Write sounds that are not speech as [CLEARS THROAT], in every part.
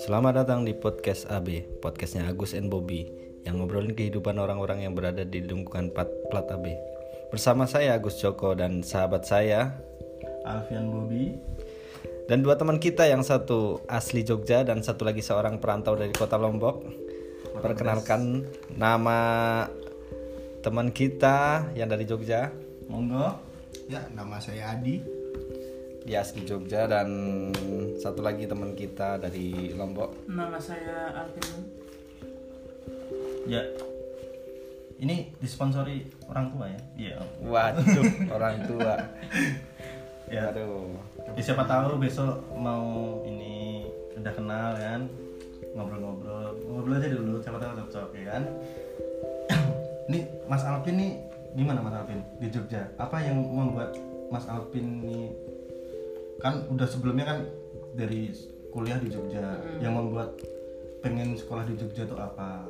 Selamat datang di podcast AB, podcastnya Agus and Bobby yang ngobrolin kehidupan orang-orang yang berada di lingkungan plat, plat AB. Bersama saya Agus Joko dan sahabat saya Alfian Bobi dan dua teman kita yang satu asli Jogja dan satu lagi seorang perantau dari kota Lombok. Perkenalkan nama teman kita yang dari Jogja. monggo Ya, nama saya Adi. Dia asli Jogja dan satu lagi teman kita dari Lombok. Nama saya Alvin. ya ini disponsori orang tua ya iya Waduh, [LAUGHS] orang tua. ya Aduh. Ya, siapa tahu besok mau ini udah kenal kan ngobrol-ngobrol ngobrol aja dulu siapa tahu cocok ya kan [CLEARS THROAT] ini Mas Alvin nih gimana Mas Alvin di Jogja? Apa yang membuat Mas Alvin nih kan udah sebelumnya kan dari kuliah di Jogja yang membuat pengen sekolah di Jogja itu apa?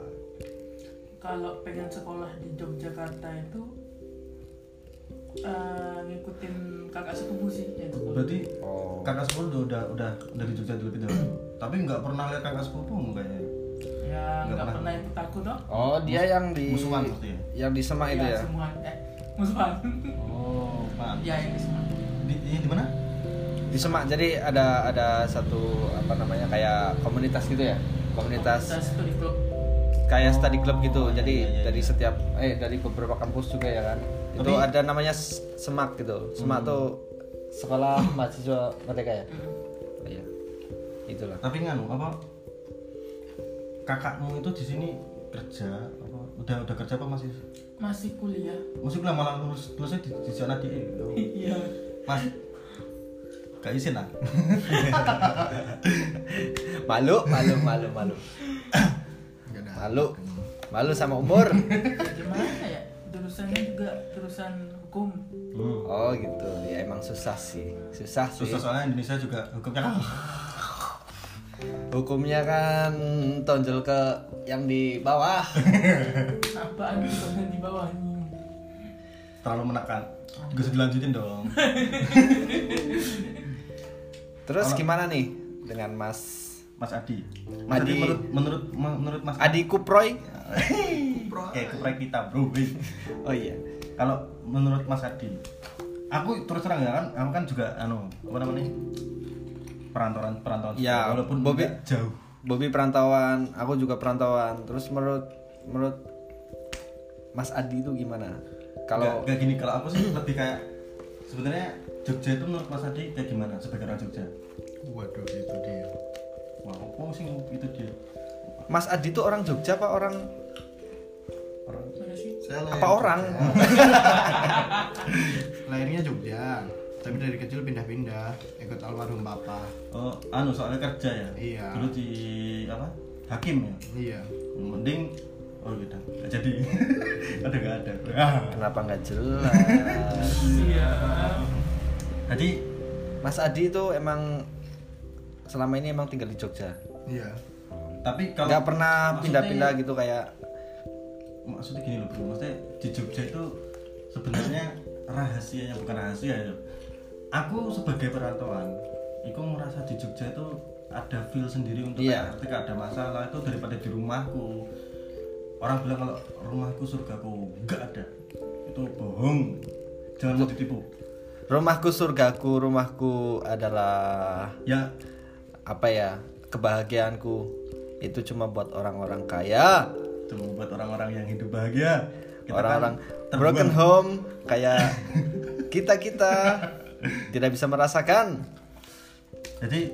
Kalau pengen sekolah di Yogyakarta itu eh, ngikutin kakak sepupu sih yang sekolah. berarti Oh. kakak sepupu udah udah udah, di Jogja dulu dahulu [CLEARS THROAT] tapi nggak pernah lihat kakak sepupu kayaknya Ya Nggak pernah. pernah ikut aku toh. Oh, dia yang di musuhan maksudnya yang di Semak itu ya? semua eh musuhan. oh pan ya ini semua. di, ini di mana Di Semak. Jadi ada ada satu apa namanya kayak komunitas gitu ya. Komunitas studi klub. kayak study club gitu. Oh, iya, Jadi iya, iya, dari iya. setiap eh dari beberapa kampus juga ya kan. Itu ada namanya Semak gitu. Semak Hmm. tuh sekolah mahasiswa merdeka ya. Hmm. Oh, iya. Itulah. tapi nganu apa kakakmu itu di sini kerja apa udah udah kerja apa masih Masih kuliah. masih kuliah malah lulus lulusnya di, di sana di Iya. mas gak izin lah [LAUGHS] Malu, malu, malu, malu. Enggak ada. Malu. Malu sama umur. Gimana ya? Jurusannya juga jurusan hukum. hmm. Oh gitu. Ya emang susah sih. Susah sih. susah soalnya Indonesia juga hukumnya kan Hukumnya kan tonjol ke yang di bawah. [LAUGHS] Apaan jurusan di bawah nih? terlalu menekan gak usah dilanjutin dong [LAUGHS] Terus gimana nih dengan Mas Mas Adi Mas Adi, Adi. menurut menurut menurut Mas Adi Kuproy? kayak keprek kita bro [LAUGHS] Oh iya. kalau menurut Mas Adi aku terus terang ya kan aku kan juga anu apa namanya perantauan perantauan Ya, walaupun Bobby- jauh Bobby perantauan, aku juga perantauan. Terus menurut menurut Mas Adi itu gimana? Kalau nggak gini kalau aku sih lebih kayak sebenarnya Jogja itu menurut Mas Adi kayak gimana sebagai orang Jogja Waduh, itu dia. wah apa sih itu dia Mas Adi itu orang Jogja apa orang orang Mana sih? Saya apa orang? [LAUGHS] Lahirnya Jogja, tapi dari kecil pindah-pindah ikut almarhum bapak. oh anu soalnya kerja ya Iya. dulu di apa hakim ya Iya. mending oh gitu Nggak jadi [LAUGHS] ada nggak ada ah. Kenapa nggak jelas? Iya. jadi Mas Adi itu emang selama ini emang tinggal di Jogja. Iya. tapi kalau Nggak pernah pindah-pindah gitu kayak maksudnya gini loh bro maksudnya di Jogja itu sebenarnya rahasianya bukan rahasia ya aku sebagai perantauan aku merasa di Jogja itu ada feel sendiri untuk kayak ketika ada masalah itu daripada di rumahku. Orang bilang kalau rumahku surgaku enggak ada. Itu bohong. Jangan mau ditipu. rumahku surgaku, rumahku adalah ya. apa ya kebahagiaanku. Itu cuma buat orang-orang kaya. Itu buat orang-orang yang hidup bahagia. Kan orang-orang broken home kayak kita kita [LAUGHS] tidak bisa merasakan. Jadi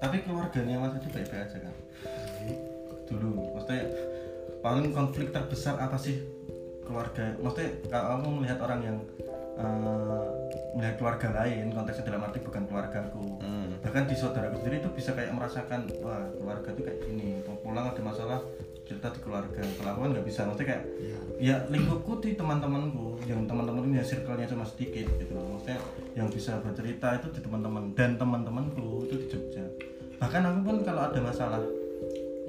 tapi keluarganya mas itu baik-baik aja kan? Dulu maksudnya paling konflik terbesar apa sih keluarga? Maksudnya kalau kamu melihat orang yang eh, melihat keluarga lain konteksnya dalam arti bukan keluargaku Hmm. bahkan di saudaraku sendiri itu bisa kayak merasakan wah keluarga itu kayak gini mau pulang ada masalah cerita di keluarga kalau aku kan nggak bisa. Maksudnya kayak Iya. ya lingkupku di teman-temanku yang teman-teman ini ya circle-nya cuma sedikit gitu loh. Maksudnya yang bisa bercerita itu di teman-teman dan teman-temanku itu di Jogja. Bahkan aku pun kalau ada masalah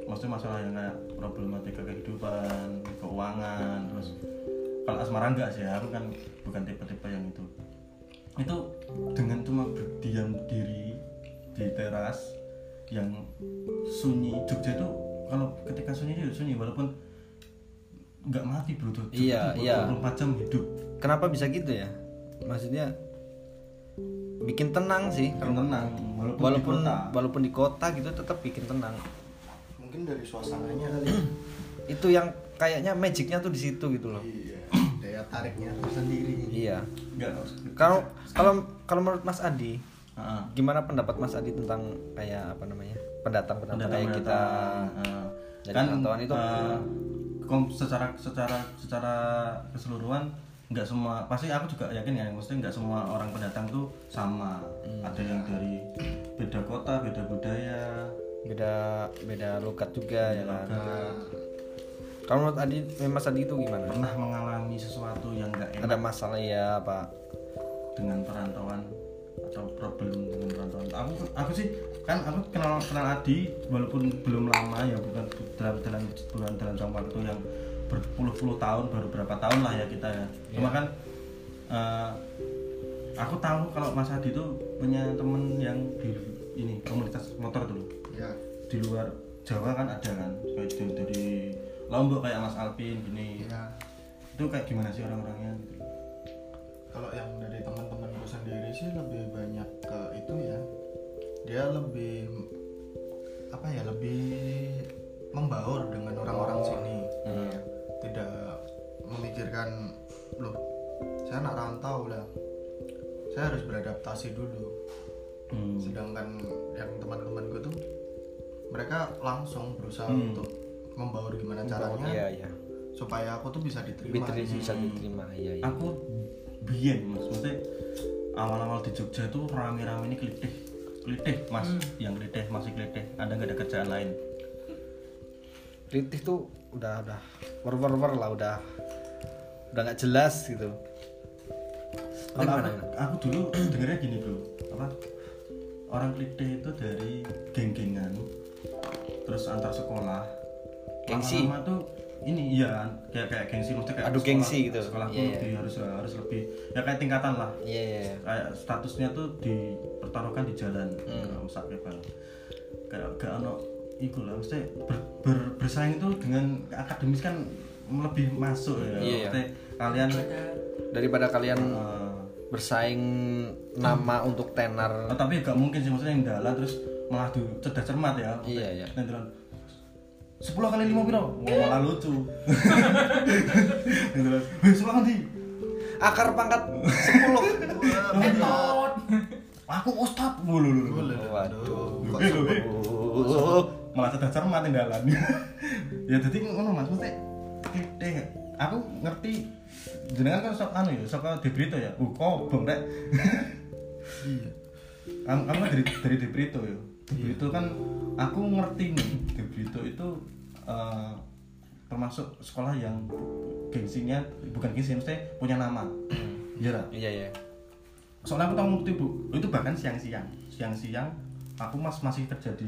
maksudnya masalah yang kayak problematika kehidupan keuangan terus kalau asmara enggak sih aku kan bukan tipe-tipe yang itu. Itu dengan cuma berdiam diri di teras yang sunyi Jogja itu kalau ketika sunyi itu sunyi walaupun nggak mati bro Jogja Iya, iya. 24 jam hidup Kenapa bisa gitu ya? Maksudnya bikin tenang sih. Kan tenang walaupun, Walaupun di kota. walaupun di kota gitu tetap bikin tenang. mungkin dari suasananya kali ya. [CLEARS THROAT] Itu yang kayaknya magicnya tuh di situ gitu loh. iya daya tariknya tersendiri Iya. Kalau kalau kalau menurut Mas Adi, Heeh. gimana pendapat Mas Adi tentang kayak apa namanya pendatang-pendatang kayak kita Pendatang-pendatang, eh, dari kan itu eh, kom- secara secara secara keseluruhan nggak semua pasti aku juga yakin ya maksudnya nggak semua orang pendatang tuh sama Hmm. ada yang dari beda kota beda budaya beda beda lokat juga ya kan. logat, Kalau menurut Adi, eh, Mas Adi itu gimana? pernah mengalami sesuatu yang nggak enak Ada masalah ya apa? dengan perantauan atau problem dengan perantauan. Aku aku sih kan aku kenal kenal Adi walaupun belum lama ya bukan dalam dalam bukan dalam jangka waktu yang berpuluh-puluh tahun baru berapa tahun lah ya kita ya. Cuma kan eh, aku tahu kalau Mas Adi itu punya temen yang di ini komunitas motor dulu. Ya di luar Jawa kan ada kan kayak dari, dari Lombok kayak Mas Alvin gini. Ya itu kayak gimana sih orang-orangnya? Kalau yang dari teman-temanku sendiri sih lebih banyak ke itu ya dia lebih apa ya lebih membaur dengan orang-orang sini Hmm. tidak memikirkan loh saya anak rantau lah saya harus beradaptasi dulu Hmm. sedangkan yang teman-temanku tuh mereka langsung berusaha Hmm. untuk membaur gimana caranya Iya iya. supaya aku tuh bisa diterima Diterima bisa diterima. Iya iya. aku mas maksudnya awal-awal di Jogja itu rame-rame ini kelitih. Kelitih mas. Yang kelitih masih kelitih. Ada nggak ada kerjaan lain? Ritih tuh udah udah wer wer wer lah udah udah nggak jelas gitu. kalau aku, aku dulu [CLEARS THROAT] dengernya gini bro. Apa? Orang kelitih itu dari geng-gengan terus antar sekolah. Gengsi. lama-lama tuh ini iya kayak kayak gengsi maksudnya kayak Adu sekolah- gengsi gitu. sekolah tuh Iya, lebih harus harus lebih ya kayak tingkatan lah Iya iya. iya. kayak statusnya tuh dipertaruhkan di jalan nggak usah kayak kayak gak ono iku lah maksudnya ber- ber- bersaing itu dengan akademis kan lebih masuk ya Iya, iya. maksudnya kalian Daripada kalian eh, bersaing nama untuk tenar oh, tapi gak mungkin sih maksudnya yang dalam terus malah tuh cerdas cermat ya Iya, iya. Sepuluh kali lima piro Wah, malah lucu. [LAUGHS] Nanti kan, "Weh, sepuluh nanti akar pangkat 10 Entot. aku ustad mulu Waduh. Malah cerdas cermat yang dalam [LAUGHS] ya jadi ngono mas. Mesti deh aku ngerti. Jenengan kan sok anu ya sok di ya? Uh kobong rek. Iya. Kamu kamu kan dari dari di ya Brito kan aku ngerti nih di Brito itu eh, termasuk sekolah yang gengsinya bukan gengsi maksudnya punya nama. Iya lah Iya iya. soalnya aku tahu ngerti bu itu bahkan siang-siang. Siang-siang aku mas masih kerja di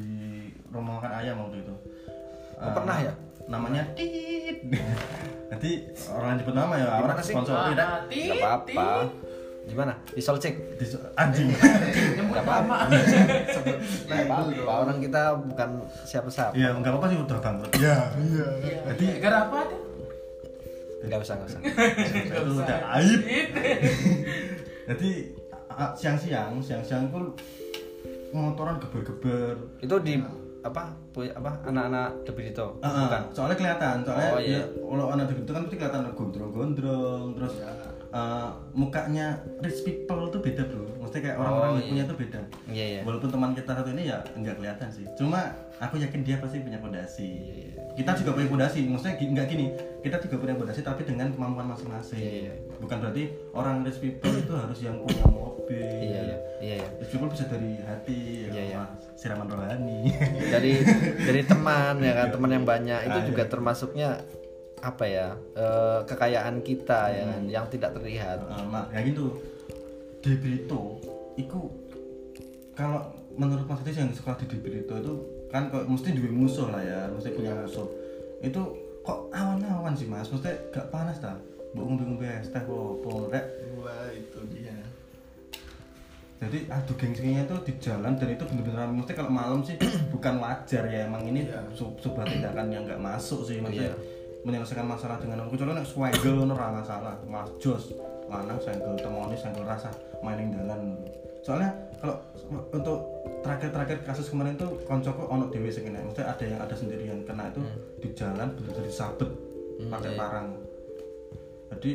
rumah makan ayam waktu itu. Oh, Eh, pernah ya? namanya tit. [LAUGHS] Nanti orang yang nyebut nama ya orang sponsor. Tidak apa-apa. Gimana? Disol cek. Di- anjing [LAUGHS] Nyebut Gak apa-apa. [LAUGHS] apa-apa. Orang kita bukan siapa-siapa. ya nggak apa-apa sih udah bangkrut ya iya Iya. Jadi- gara apa tuh? Gak usah gak usah. itu udah aib [LAUGHS] jadi siang-siang siang-siang itu motoran geber-geber Itu di apa? punya apa? Anak-anak Debito. Ah, Bukan. soalnya kelihatan soalnya Oh, iya. ya, kalau anak itu kan pasti kelihatan gondrong-gondrong terus eh, mukanya rich people tuh beda bro maksudnya kayak orang-orang Oh, yang iya. punya tuh beda Iya iya. walaupun teman kita satu ini ya nggak kelihatan sih cuma aku yakin dia pasti punya fondasi Iya, kita juga punya fondasi maksudnya nggak gini kita juga punya fondasi tapi dengan kemampuan masing-masing Iya, iya. bukan berarti orang rich people itu harus yang punya mobil Iya iya. Iya iya. rich people bisa dari hati ya, Iya, iya. Siraman rohani Dari dari teman ya kan, teman yang banyak itu Ah, juga iya. termasuknya apa ya? eh, kekayaan kita ya kan yang tidak terlihat. Uh, mak kayak gitu. Di Brito itu kalau menurut Mas Adi yang sekolah di Brito itu kan kok mesti duwe musuh lah ya mesti punya musuh. Itu kok awan-awan sih mas? Mesti gak panas ta? Mbok ngombe-ngombe es teh apa rek. Wah itu dia. Jadi adu gengsinya itu di jalan dan itu benar-benar mesti kalau malam sih [COUGHS] bukan wajar ya. Emang ini Iya. su- sebuah tindakan yang nggak masuk sih. Maksudnya Iya. Menyelesaikan masalah dengan kecuali nek swagel ngono ora masalah. Mas jos lanang senggel temoni senggel rasa mainin dalan soalnya kalau untuk terakhir-terakhir kasus kemarin tuh koncoku ono dewe sing kena maksudnya ada yang ada sendirian. Kena itu di jalan benar-benar disabet Hmm, pakai iya. parang. Jadi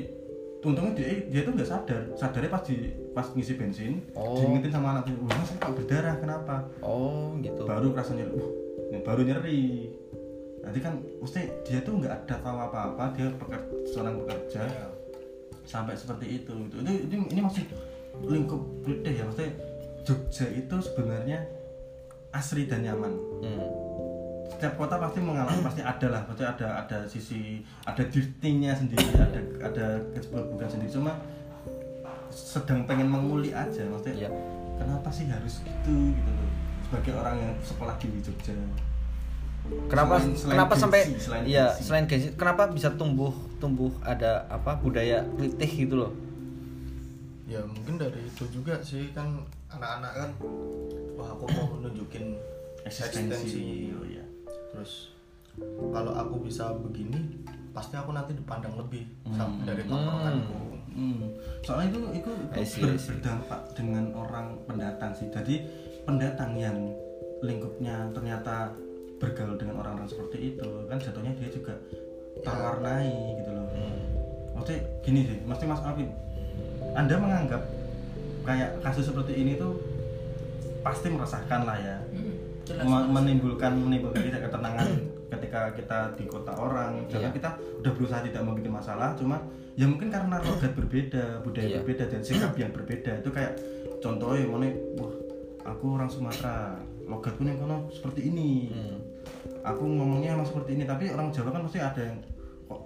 untungnya dia dia tuh nggak sadar. Sadarnya pas di pas ngisi bensin Oh. diingetin sama anak wah mas kok berdarah kenapa? Oh gitu. Baru kerasa nyeri uh, baru nyeri nanti kan mesti dia tuh nggak ada tahu apa-apa dia peker, seorang pekerja. Iya. sampai seperti itu. Itu, itu, ini, ini masih lingkup gede ya. Maksudnya Jogja itu sebenarnya asri dan nyaman. Hmm. setiap kota pasti mengalami pasti ada lah. Pasti ada ada sisi ada dirtinya sendiri ada ada keburukan sendiri. Cuma sedang pengen menguli aja. Maksudnya Iya. kenapa sih harus gitu gitu loh. Sebagai orang yang sekolah di Jogja Kenapa Selain- selain kenapa gengsi, sampai selain iya gengsi. selain gengsi kenapa bisa tumbuh tumbuh ada apa budaya kritik gitu loh ya mungkin dari itu juga sih kan anak-anak kan wah aku mau menunjukin eksistensi oh ya terus kalau aku bisa begini pasti aku nanti dipandang lebih sama Hmm. dari tongkronganku Hmm. Soalnya itu itu, itu ber- berdampak dengan orang pendatang sih. Jadi pendatang yang lingkupnya ternyata bergaul dengan orang-orang seperti itu kan jatuhnya dia juga terwarnai gitu loh. Maksudnya gini sih, mesti Mas Alvin, Anda menganggap kayak kasus seperti ini tuh pasti meresahkan lah ya. Mm, jelas menimbulkan menimbulkan tidak ketenangan ketika kita di kota orang Iya. jangan kita udah berusaha tidak mau bikin masalah cuma ya mungkin karena logat berbeda budaya Iya. berbeda dan sikap yang berbeda itu kayak contohnya mana wah aku orang Sumatera logatku nih kono seperti ini Hmm. Aku ngomongnya emang seperti ini tapi orang Jawa kan pasti ada yang kok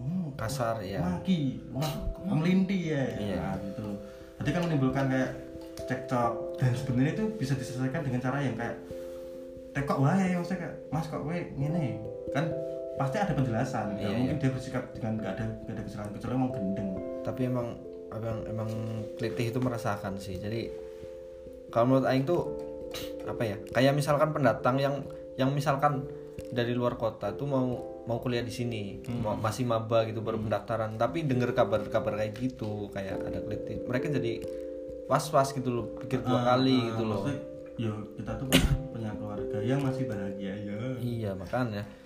hmm, kasar ya maki wah melinti ya? Iya. nah, gitu. Jadi kan menimbulkan kayak cekcok. Dan sebenarnya itu bisa diselesaikan dengan cara yang kayak tekok wae maksudnya kayak mas kok wae gini kan pasti ada penjelasan. Iya, ya mungkin dia bersikap dengan gak ada gak ada kesalahan kecuali mau gendeng. Tapi emang emang emang kelitih itu merasakan sih. Jadi kalau menurut Aing tuh apa ya kayak misalkan pendatang yang yang misalkan dari luar kota tuh mau mau kuliah di sini mau- masih maba gitu baru pendaftaran. Tapi denger kabar-kabar kayak gitu kayak ada kelitih mereka jadi was-was gitu loh pikir dua Ah, kali ah, gitu loh. yo kita tuh punya keluarga yang masih bahagia ya. Iya makanya. Iya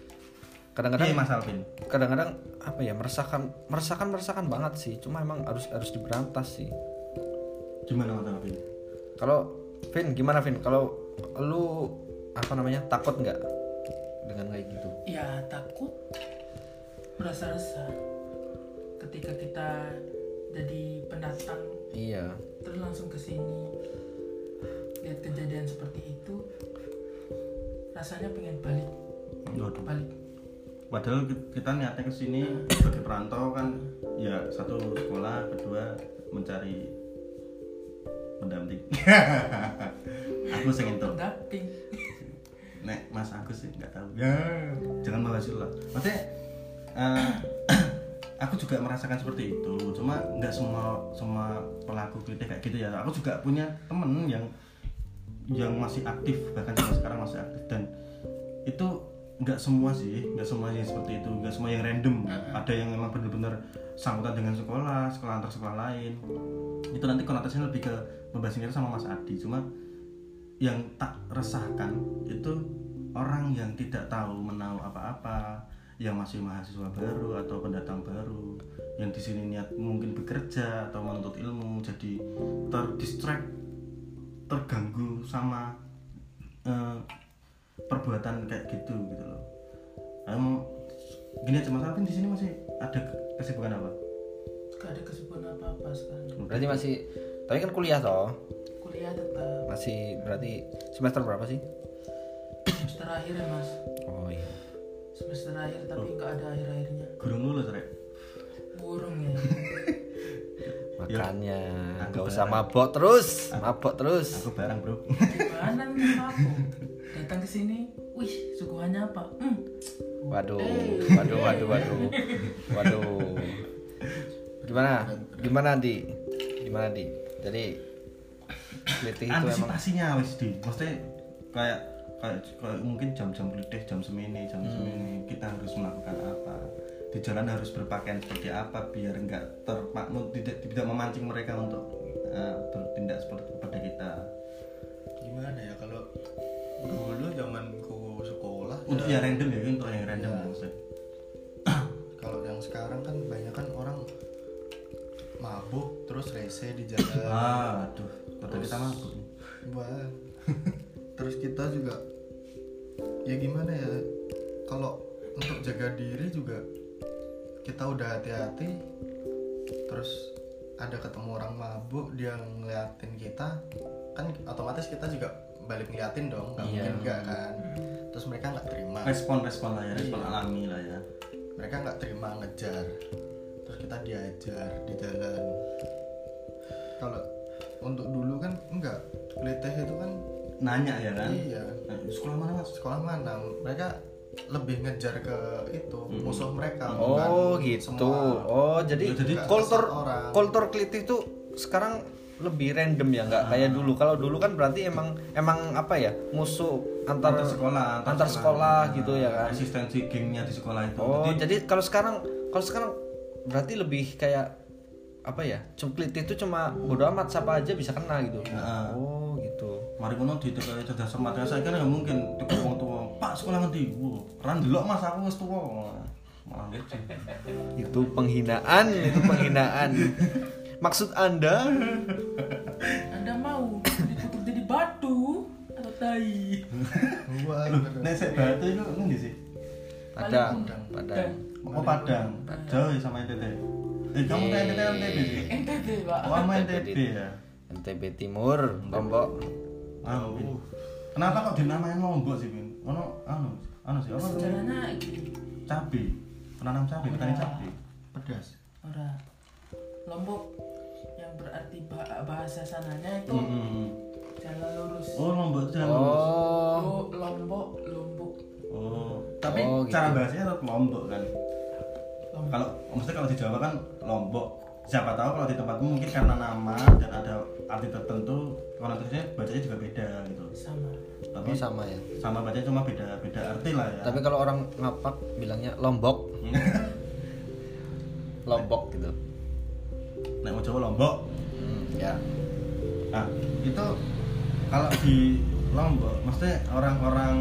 kadang-kadang Mas Alvin. kadang-kadang apa ya meresahkan meresahkan meresahkan banget sih. Cuma emang harus harus diberantas sih. Gimana Mas Alvin? Kalau Vin gimana Vin? Kalau lu apa namanya takut nggak dengan kayak gitu? ya takut merasa resah ketika kita jadi pendatang Iya. terus langsung ke sini lihat kejadian seperti itu rasanya pengen balik Waduh. balik Padahal ki- kita niatnya ke sini sebagai perantau kan ya satu sekolah, kedua mencari pendamping. [LAUGHS] aku sing entuk. pendamping Nek Mas Agus sih nggak tahu. Ya, jangan itu lah. Maksudnya eh, [CLEARS THROAT] aku juga merasakan seperti itu. Cuma nggak semua semua pelaku kritik kayak gitu ya. Aku juga punya temen yang yang masih aktif bahkan sampai sekarang masih aktif dan itu nggak semua sih nggak semuanya seperti itu nggak semua yang random ada yang memang benar-benar sangkutan dengan sekolah sekolah antar sekolah lain itu nanti konotasinya lebih ke membahas itu sama Mas Adi cuma yang tak resahkan itu orang yang tidak tahu menahu apa-apa yang masih mahasiswa baru atau pendatang baru yang di sini niat mungkin bekerja atau menuntut ilmu jadi terdistract terganggu sama eh, perbuatan kayak gitu gitu loh. Em, gini aja mas Alvin di sini masih ada kesibukan apa? Gak ada kesibukan apa apa sekarang. Berarti masih tapi kan kuliah toh. Kuliah tetap Masih berarti semester berapa sih? semester akhir ya mas Oh iya. semester akhir tapi nggak ada akhir akhirnya gurung lulus rek burung ya [LAUGHS] Makanya Aku nggak usah bareng. mabok terus, mabok terus. aku bareng bro gimana nih aku datang ke sini wih suguhannya apa hmm, Waduh, waduh, waduh, waduh, waduh. Gimana? Gimana di? Gimana di? Jadi Kelitih itu emang antisipasinya wis di maksudnya kayak kayak kayak mungkin jam-jam kelitih jam semini jam Hmm. semini. Kita harus melakukan apa? Di jalan harus berpakaian seperti apa biar enggak termakmur tidak tidak memancing mereka untuk eh, bertindak seperti kepada kita? Gimana ya kalau dulu zamanku sekolah untuk ya, yang random ya untuk yang random Ya. maksudnya. [COUGHS] Kalau yang sekarang kan banyak kan orang mabuk terus rese di jalan. Ah aduh kata kita mabuk. Wah. [LAUGHS] terus kita juga ya gimana ya kalau untuk jaga diri juga kita udah hati-hati terus ada ketemu orang mabuk dia ngeliatin kita kan otomatis kita juga balik ngeliatin dong nggak Iya. mungkin enggak kan. Terus mereka nggak terima. Respon respon lah ya respon Iya. alami lah ya. Mereka nggak terima ngejar. Terus kita diajar di jalan. Kalau untuk dulu kan enggak. Kelitih itu kan nanya ya kan? Iya. Nah, sekolah mana mas? Sekolah mana? Mereka lebih ngejar ke itu musuh mereka Oh gitu. semua. Oh jadi, Ya, jadi kultur kultur kelitih itu sekarang lebih random ya nggak kayak dulu. Kalau dulu kan berarti emang emang apa ya musuh antar, antar sekolah antar sekolah. gitu ya kan. eksistensi gengnya di sekolah itu. Oh Jadi, jadi kalau sekarang kalau sekarang berarti lebih kayak apa ya? Kelitih itu cuma bodo amat siapa aja bisa kena gitu. Heeh. Oh gitu. mari ngono di tekan cerdas cermat saya kan nggak mungkin tekan wong tua pak sekolah ngendi wow ran delok mas aku wis tua malah gitu Itu penghinaan, itu penghinaan. Maksud Anda Anda mau ditutup jadi batu atau tai? Sik batu itu ngendi sih Padang, Padang. Padang. oh Padang jauh ya sama NTT eh kamu ke NTT NTB sih NTT pak. oh sama NTB ya NTB Timur, Lombok. anu kenapa kok dinamain lombok sih bin ono anu anu sih apa Sejarahnya cabe penanam cabe petani cabe pedas Ora. Lombok yang berarti ba- bahasa sananya itu Hmm. jalan lurus. oh lombok itu jalan Oh, Lo- Lombok, Lombok. Oh, tapi Oh, gitu. cara bahasanya tetap lombok kan. Kalau maksudnya kalau di Jawa kan lombok. Siapa tahu kalau di tempatmu mungkin karena nama dan ada arti tertentu konotasinya bacanya juga beda gitu. sama. Tapi oh sama ya. sama bacanya cuma beda beda arti lah ya. Tapi kalau orang ngapak bilangnya Lombok, [LAUGHS] Lombok gitu. Nek mau Jawa lombok. Hmm, ya. Nah, itu kalau di Lombok, maksudnya orang-orang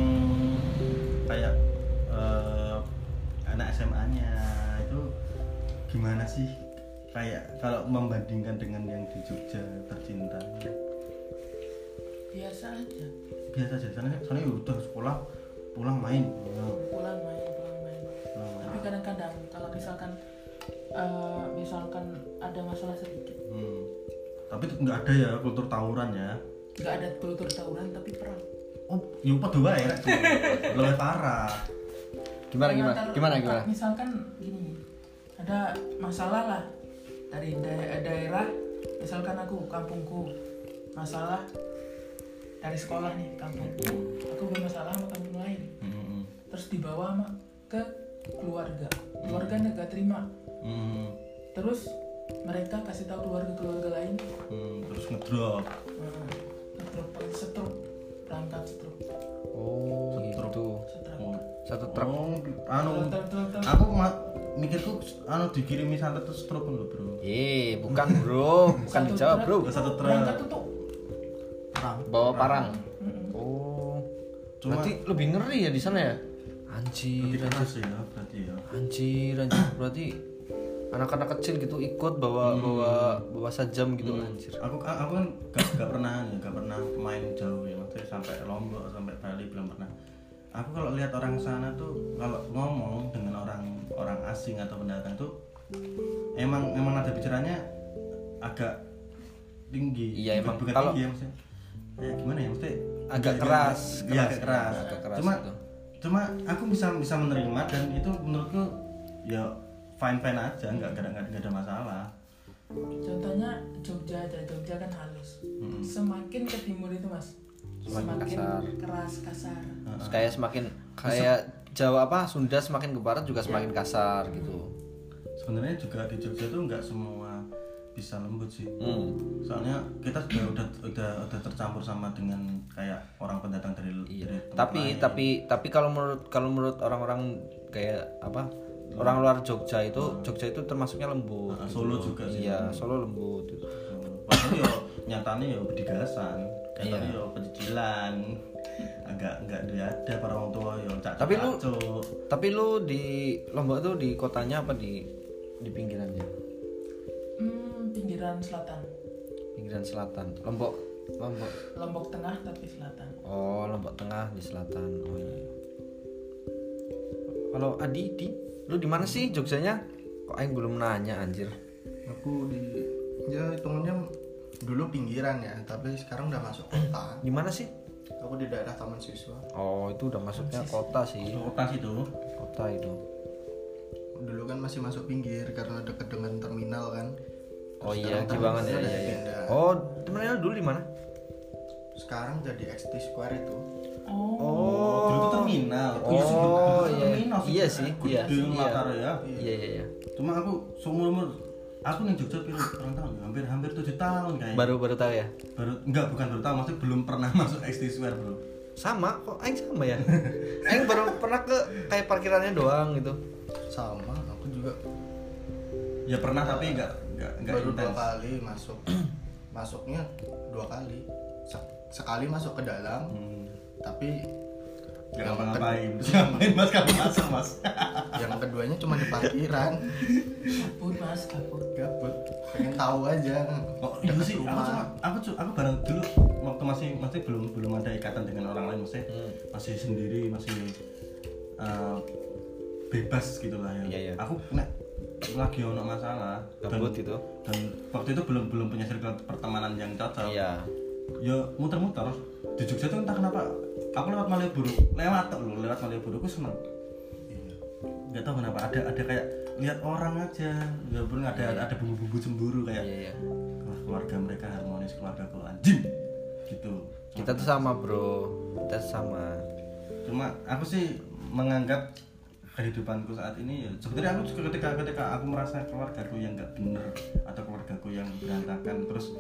kayak eh, anak SMA-nya gimana sih? Kayak kalau membandingkan dengan yang di Jogja tercinta, Biasa aja. biasa aja. Sana sana ya udah sekolah pulang main, pulang, Pulang main, pulang main. pulang main. Tapi kadang-kadang kalau misalkan eh, misalkan ada masalah sedikit, Hmm. Tapi nggak ada ya kultur tawuran ya. nggak ada kultur tawuran tapi perang. Oh, yuk wae rek. Lebih parah. Gimana gimana? Gimana gimana? Misalkan ada masalah lah dari da- daerah, misalkan aku kampungku masalah dari sekolah nih kampungku, aku bermasalah sama kampung lain, Hmm. terus dibawa sama ke keluarga, keluarga nggak terima, Hmm. terus mereka kasih tahu keluarga-keluarga lain, Hmm. Terus ngedrop. nah, setruk setruk berangkat setruk Oh, gitu. setruk. Oh. Satu truk. Oh, anu Truk, truk, truk. aku mikirku anu dikirimi santet terus stroke lho, Bro. Eh, bukan bro, [LAUGHS] bukan dijawab bro. Satu truk. Perang Bawa parang. Oh, Cuma- berarti lebih ngeri ya di sana ya? Anjir, anjir, keras ya, berarti ya. anjir, anjir. Berarti anak-anak kecil gitu ikut bawa bawa bawa sajam gitu anjir. Aku aku kan gak, gak pernah gak pernah main jauh ya, maksudnya sampai Lombok, sampai Bali belum pernah. Aku kalau lihat orang sana tuh kalau ngomong dengan orang orang asing atau pendatang tuh emang emang ada bicaranya agak tinggi. Iya, emang bukan kalau- tinggi ya maksudnya. Kayak gimana ya maksudnya? Agak Iya, keras, Iya, keras, keras. agak keras Cuma gitu. cuma aku bisa bisa menerima dan itu menurutku ya fine fine aja, nggak ada nggak ada masalah. Contohnya Jogja aja, Jogja kan halus. Mm-mm. Semakin ke timur itu mas, Semakin semakin kasar. keras kasar. Terus kayak semakin kayak Jawa apa Sunda semakin ke barat juga semakin kasar gitu. sebenarnya juga di Jogja tuh nggak semua bisa lembut sih Hmm. soalnya kita sudah udah udah bersama dengan kayak orang pendatang dari, Iya. dari tempat Tapi lain. tapi tapi kalau menurut kalau menurut orang-orang kayak apa? Orang luar Jogja itu Jogja itu termasuknya lembut. Nah, gitu Solo juga sih. Iya, Solo lembut. gitu. Padahal yo nyatanya yo bedigasan, Iya. nyatanya yo pencicilan, agak enggak dia ada para orang tua yo cak Tapi lu- cacuk. Tapi lu di Lombok tuh di kotanya apa di di pinggirannya? Hmm, pinggiran selatan. Pinggiran selatan. Lombok Lombok. Lombok tengah tapi selatan. Oh, Lombok Tengah di selatan. Oh iya. Kalau Adi, di lu di mana sih Jogjanya? Kok aing belum nanya anjir. aku di ya hitungannya dulu pinggiran ya tapi sekarang udah masuk kota [CLEARS THROAT] Di mana sih? aku di daerah taman siswa Oh, itu udah masuknya kota sih. Kota situ. Kota itu. dulu kan masih masuk pinggir karena deket dengan terminal kan Oh Terus iya, ya, terminalnya iya, udah iya. pindah. Oh, temennya dulu di mana? sekarang jadi XT Square itu Oh, Oh. Dulu itu terminal. Oh, Iya sih, dulu iya. terminal Iya sih, iya. Gede Iya. latar ya. Iya, iya, iya. Cuma aku seumur umur aku nih Jogja pirang pirang tahun ya? hampir hampir tujuh tahun kayaknya Baru baru tahu ya. baru enggak bukan baru tahu maksudnya belum pernah [LAUGHS] masuk XT Square bro Sama kok aing sama ya. aing baru pernah ke kayak parkirannya doang gitu. sama aku juga ya pernah tapi enggak enggak enggak baru dua intens kali masuk [CLEARS THROAT] masuknya dua kali Sek- sekali masuk ke dalam Hmm. tapi Enggak yang, ngapa-ngapain. Terus ngapain Mas kamu masuk, Mas? yang keduanya cuma di parkiran kabut mas, kabut. gabut pengen tahu aja Oh, itu Dekat sih aku rumah. cuma aku cu- aku bareng dulu waktu masih masih belum belum ada ikatan dengan orang lain masih Hmm. masih sendiri masih uh, bebas gitu lah ya. Iya, iya. Aku nek lagi ono masalah Gabut itu. dan waktu itu belum belum punya circle pertemanan yang cocok. Iya. Ya muter-muter di Jogja tuh entah kenapa aku lewat Malioboro. Lewat tok lho lewat Malioboro aku seneng. Nggak tahu kenapa ada ada kayak lihat orang aja. Walaupun ada ada bumbu-bumbu cemburu kayak Iya, iya. wah keluarga mereka harmonis keluarga ku anjing. Gitu. Kita tuh sama, Bro. Kita sama. cuma aku sih menganggap kehidupanku saat ini ya sebenarnya aku juga ketika ketika aku merasa keluargaku yang nggak bener atau keluargaku yang berantakan terus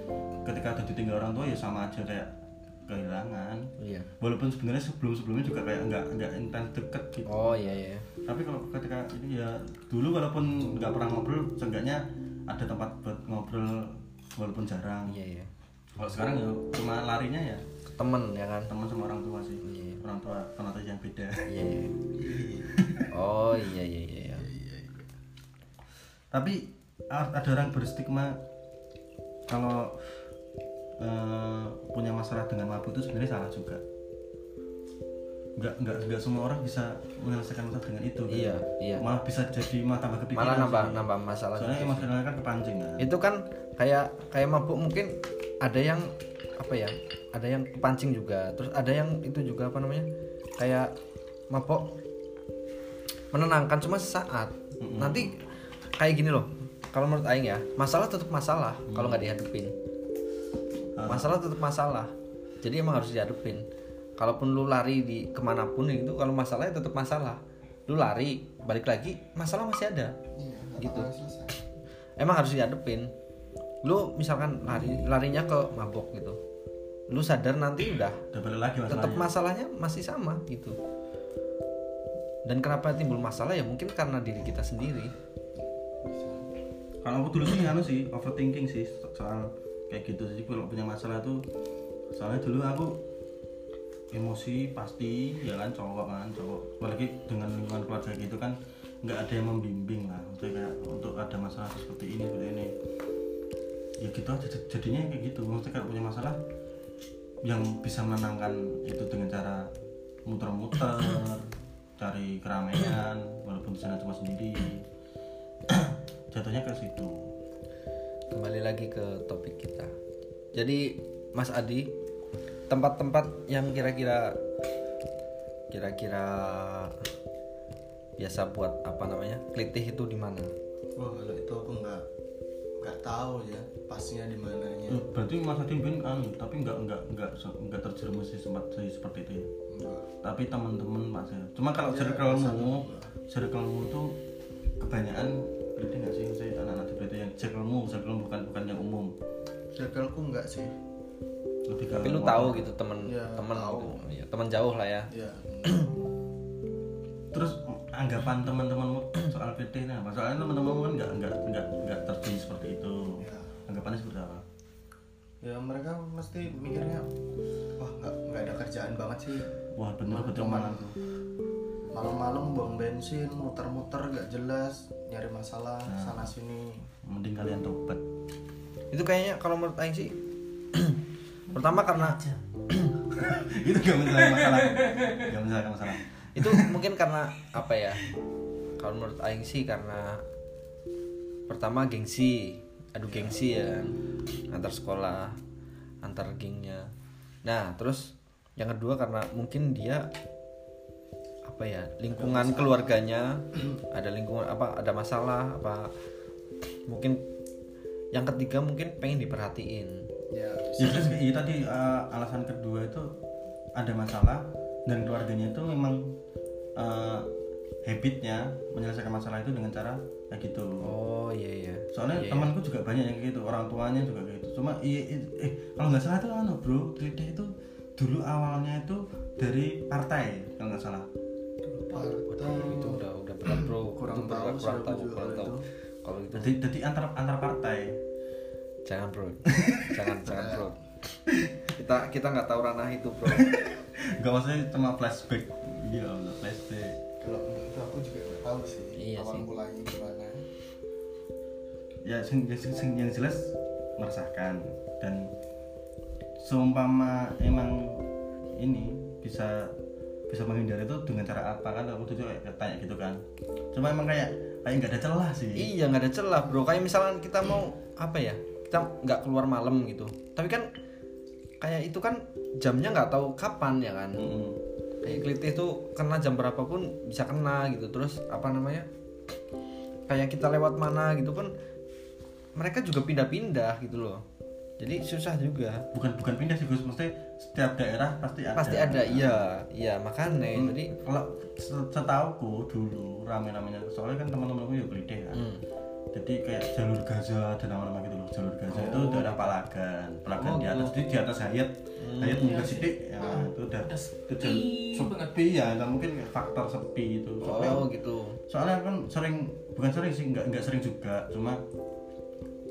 ketika ada ditinggal orang tua ya sama aja kayak kehilangan Iya. walaupun sebenarnya sebelum sebelumnya juga kayak nggak nggak intens deket gitu Oh, iya, iya. tapi kalau ketika ini ya dulu walaupun nggak pernah ngobrol seenggaknya ada tempat buat ngobrol walaupun jarang Iya, iya. kalau sekarang ya cuma larinya ya Ke Temen ya kan? teman sama orang tua sih Iya. orang tua konotasi yang beda Iya, iya. [LAUGHS] Oh, iya, iya, iya. iya. tapi a- ada orang berstigma kalau eh, punya masalah dengan mabuk itu sebenarnya salah juga nggak nggak nggak semua orang bisa menyelesaikan masalah dengan itu kan? Iya, iya. malah bisa jadi malah tambah kepikiran Malah nambah sih. nambah masalah. soalnya emosionalnya kan kepancing kan Itu kan kayak kayak mabuk mungkin ada yang apa ya? Ada yang kepancing juga. Terus ada yang itu juga apa namanya? Kayak mabuk menenangkan cuma sesaat. Nanti kayak gini loh. Kalau menurut aing ya, masalah tetap masalah kalau nggak dihadapin. Masalah tetap masalah. Jadi emang harus dihadapin. Kalaupun lu lari di ke mana pun itu, kalau masalahnya tetap masalah. Lu lari, balik lagi, masalah masih ada. iya Gitu. [CLEARS THROAT] Emang harus dihadapin. Lu misalkan lari larinya ke mabok gitu. Lu sadar nanti udah lagi tetap masalahnya masih sama gitu. Dan kenapa timbul masalah ya mungkin karena diri kita sendiri. kalau aku dulu sih anu sih overthinking sih so- soal kayak gitu. Sih kalau punya masalah tuh soalnya dulu aku emosi pasti ya kan cowok kan cowok. Apalagi dengan lingkungan keluarga gitu kan nggak ada yang membimbing lah. Untuk kayak untuk ada masalah seperti ini seperti ini. Ya gitu jadinya kayak gitu. Maksudnya kalau punya masalah yang bisa menenangkan itu dengan cara muter-muter [COUGHS] cari keramaian walaupun di sana cuma sendiri. [COUGHS] Jatuhnya ke situ Kembali lagi ke topik kita. Jadi Mas Adi, tempat-tempat yang kira-kira kira-kira biasa buat apa namanya? Kelitih itu di mana? wah kalau itu aku nggak nggak tahu ya pasnya di mananya Loh, berarti Mas Adi bin anu tapi nggak nggak nggak nggak terjerumus di sempat di seperti itu ya Enggak. tapi teman-teman Mas ya cuma kalau Ya, circlemu circlemu tuh kebanyakan berarti nggak sih saya anak-anak yang circlemu circlemu bukan bukan yang umum. Circleku enggak sih. Lebih tapi lu tahu gitu temen Ya, temen tahu. gitu. ya, temen jauh lah ya. Ya terus anggapan teman-temanmu soal PT ini apa? Soalnya teman-temanmu kan nggak nggak nggak nggak terjun seperti itu. Ya. anggapannya seperti apa? Ya mereka mesti mikirnya wah nggak nggak ada kerjaan banget sih. Wah bener betul malam malam-malam buang bensin muter-muter gak jelas nyari masalah sana sini. Mending kalian tobat. Itu kayaknya kalau menurut Aing sih [CLEARS THROAT] pertama karena [CLEARS THROAT] itu gak menyelesaikan masalah. Gak menyelesaikan masalah. Itu mungkin karena apa ya? Kalau menurut Aing sih karena pertama gengsi adu gengsi ya kan. antar sekolah antar gengnya. Nah terus yang kedua karena mungkin dia apa ya lingkungan keluarganya ada lingkungan apa ada masalah apa mungkin yang ketiga mungkin pengen diperhatiin. Ya ya terus iya tadi eh, alasan kedua itu ada masalah dan keluarganya itu memang eh, habitnya menyelesaikan masalah itu dengan cara kayak gitu. Oh iya iya. Soalnya Iya, iya. temanku juga banyak yang kayak gitu orang tuanya juga kayak gitu. Cuma iya i- eh kalau nggak salah itu anu bro Tride itu dulu awalnya itu dari partai kalau nggak salah partai itu udah udah berat bro. [CLEARS THROAT] Kurang Itu tahu kurang tahu juga kurang kalau tahu. kalau itu jadi jadi antar antar partai? Jangan bro. [LAUGHS] Jangan jangan bro. [LAUGHS] Kita kita nggak tahu ranah itu bro. [LAUGHS] Nggak maksudnya cuma flashback. Iya Allah, flashback. Kalau itu aku juga nggak tahu sih Iya awal sih. mulanya gimana. Ya sing, sing, sing- yang jelas meresahkan. Dan seumpama emang ini bisa bisa menghindari itu dengan cara apa kan? Aku tuh kayak tanya gitu kan. Cuma emang kayak kayak nggak ada celah sih. Iya nggak ada celah bro. Kayak misalkan kita mau apa ya kita nggak keluar malam gitu. Tapi kan kayak itu kan jamnya nggak tahu kapan ya kan? Mm-mm. kayak kelitih tuh kena jam berapapun bisa kena gitu. Terus apa namanya kayak kita lewat mana gitu pun mereka juga pindah-pindah gitu loh. Jadi susah juga. Bukan bukan pindah sih Gus. Mesti setiap daerah pasti ada. Pasti ada iya iya makanya Hmm, jadi kalau se- setauku dulu rame-ramenya soalnya kan teman-temanku ya gelideh kan. Hmm. jadi kayak jalur Gaza ada nama-nama gitu loh jalur Gaza itu daerah Palagan Palagan Oh, di atas jadi di atas Hayat Hayat Iya juga sih. sidik ya itu udah itu sepi jalur sepi ya dan mungkin faktor sepi itu. Soalnya oh gitu. soalnya kan sering bukan sering sih nggak nggak sering juga cuma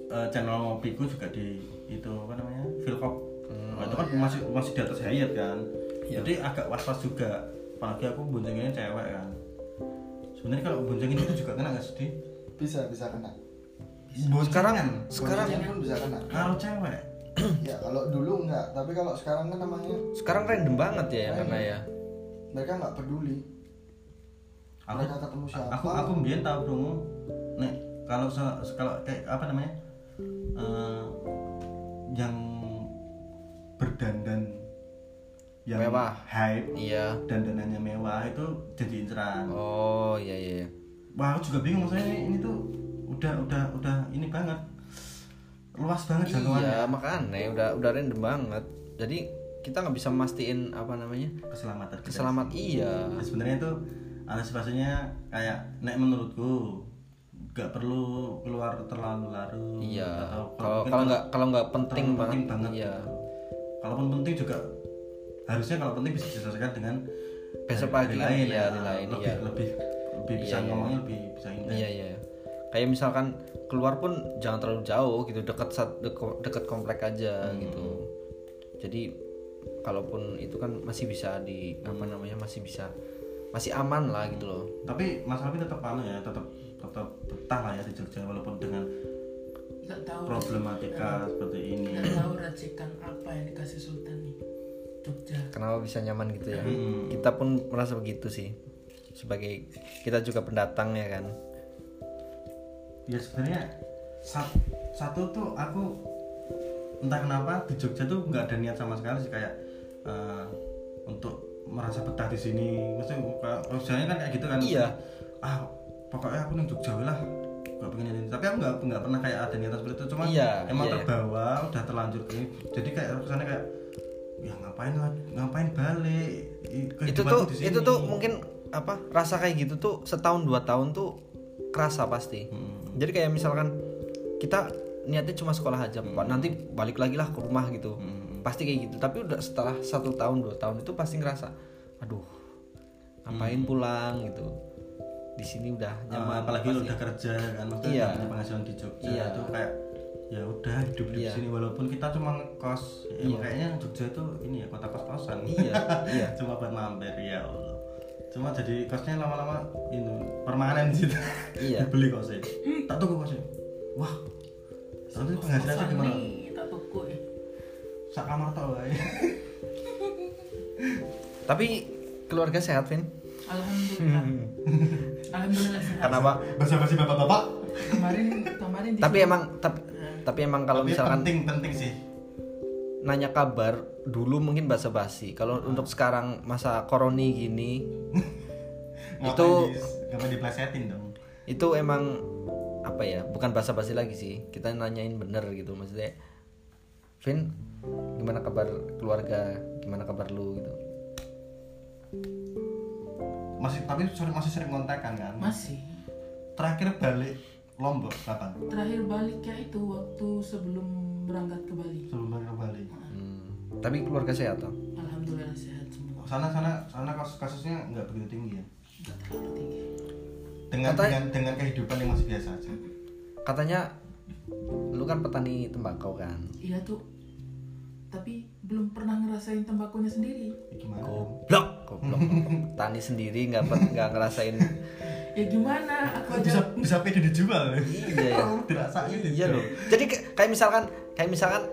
eh, channel ngopiku juga di itu apa namanya Philcop Nah, itu kan masih masih di atas Hayat kan. Iya. jadi agak was was juga. Apalagi aku boncenginnya cewek kan. Sebenarnya kalau boncengin itu juga kena nggak sih Di? bisa bisa kena. Sekarang Boncengan sekarang pun bisa kena. Kalau cewek? [CLEARS THROAT] Ya kalau dulu enggak tapi kalau sekarang kan namanya sekarang random banget ya yang kena ya. Mereka nggak peduli. Aku mereka ketemu siapa. aku aku mbien tahu dong nek kalau kalau kayak apa namanya? Eh, yang berdandan yang Mewah. hype iya. dandanannya mewah itu jadi inceran. Oh iya iya iya. wah aku juga bingung maksudnya ini, ini tuh udah udah udah ini banget. Luas banget jangkauannya. iya makanya udah udah random banget. Jadi kita nggak bisa mastiin apa namanya keselamatan kita. keselamat iya. Nah, sebenarnya itu antisipasinya kayak nek menurutku nggak perlu keluar terlalu larut iya. kalau kalau nggak kalau nggak penting terlalu banget, penting banget iya. gitu. Kalaupun penting juga harusnya kalau penting bisa diselesaikan dengan Besok pagi, lain iya, ya. lain, lebih, iya. lebih lebih bisa Iya, iya. ngomongnya lebih bisa indah iya iya kayak misalkan keluar pun jangan terlalu jauh gitu dekat dekat komplek aja Hmm. gitu jadi kalaupun itu kan masih bisa di Hmm. apa namanya masih bisa masih aman lah gitu loh tapi Mas Alvin tetap anu ya tetap tetap betah lah ya di Jogja walaupun dengan nggak tahu. Problematika seperti ini. Nggak tahu racikan apa yang dikasih Sultan nih Jogja. Kenapa bisa nyaman gitu ya? Hmm. kita pun merasa begitu sih. Sebagai kita juga pendatang ya kan? Ya sebenarnya sat- satu tuh aku entah kenapa di Jogja tuh nggak ada niat sama sekali sih kayak eh, untuk merasa betah di sini. Maksudnya biasanya kan kayak gitu kan Iya. ah pokoknya aku nih Jogja lah gak pengen ini. Tapi aku nggak nggak pernah kayak ada niatan seperti itu. Cuma Iya, emang iya. terbawa udah terlanjur gini jadi kayak kesannya kayak ya ngapain ngapain balik? I- itu tuh di sini." itu tuh mungkin apa rasa kayak gitu tuh setahun dua tahun tuh kerasa pasti. Hmm. jadi kayak misalkan kita niatnya cuma sekolah aja pak nanti balik lagi lah ke rumah gitu. Hmm. pasti kayak gitu. Tapi udah setelah satu tahun dua tahun itu pasti ngerasa aduh ngapain pulang gitu di sini udah Ah, nyaman apalagi lu udah kerja kan? Maksudnya Iya. punya penghasilan di Jogja Iya. itu kayak ya udah hidup di Iya. sini walaupun kita cuma ngekos. Ya, Iya. kayaknya Jogja itu ini ya kota kos kosan iya [LAUGHS] iya. Cuma buat mampir ya Allah. Cuma jadi kosnya lama-lama ini permanen sih. Iya. [LAUGHS] beli kosnya. Tak tuku kosnya. Wah. Nanti penghasilannya gimana? nih, tak tuku eh. sak kamar tau lah tapi keluarga sehat Vin Alhamdulillah. Alhamdulillah. Sehat. kenapa bahasa basi bapak-bapak. Kemarin kemarin di tapi emang tapi tapi emang kalau Tapi misalkan penting penting sih. nanya kabar dulu mungkin basa-basi. Kalau untuk sekarang masa koroni gini [LAUGHS] Itu- di- ngapain diplesetin dong? itu emang apa ya bukan basa-basi lagi sih. Kita nanyain bener gitu maksudnya Vin gimana kabar keluarga? Gimana kabar lu? gitu masih tapi sering masih sering kontekan kan? Masih. Terakhir balik Lombok kapan? Terakhir baliknya itu waktu sebelum berangkat ke Bali. sebelum balik ke Bali. Hmm, tapi keluarga sehat toh? Alhamdulillah sehat semua. sana sana sana kasus kasusnya nggak begitu tinggi ya? Nggak terlalu tinggi. dengan Katanya- dengan dengan kehidupan yang masih biasa aja. Katanya lu kan petani tembakau kan? Iya tuh. Tapi belum pernah ngerasain tembakunya sendiri. Ya, gimana? Goblok. Goblok. Petani sendiri nggak nggak ngerasain. Ya gimana? Aku bisa aja bisa pede dijual. Iya, [LAUGHS] ya. dirasain iya loh. Jadi kayak misalkan kayak misalkan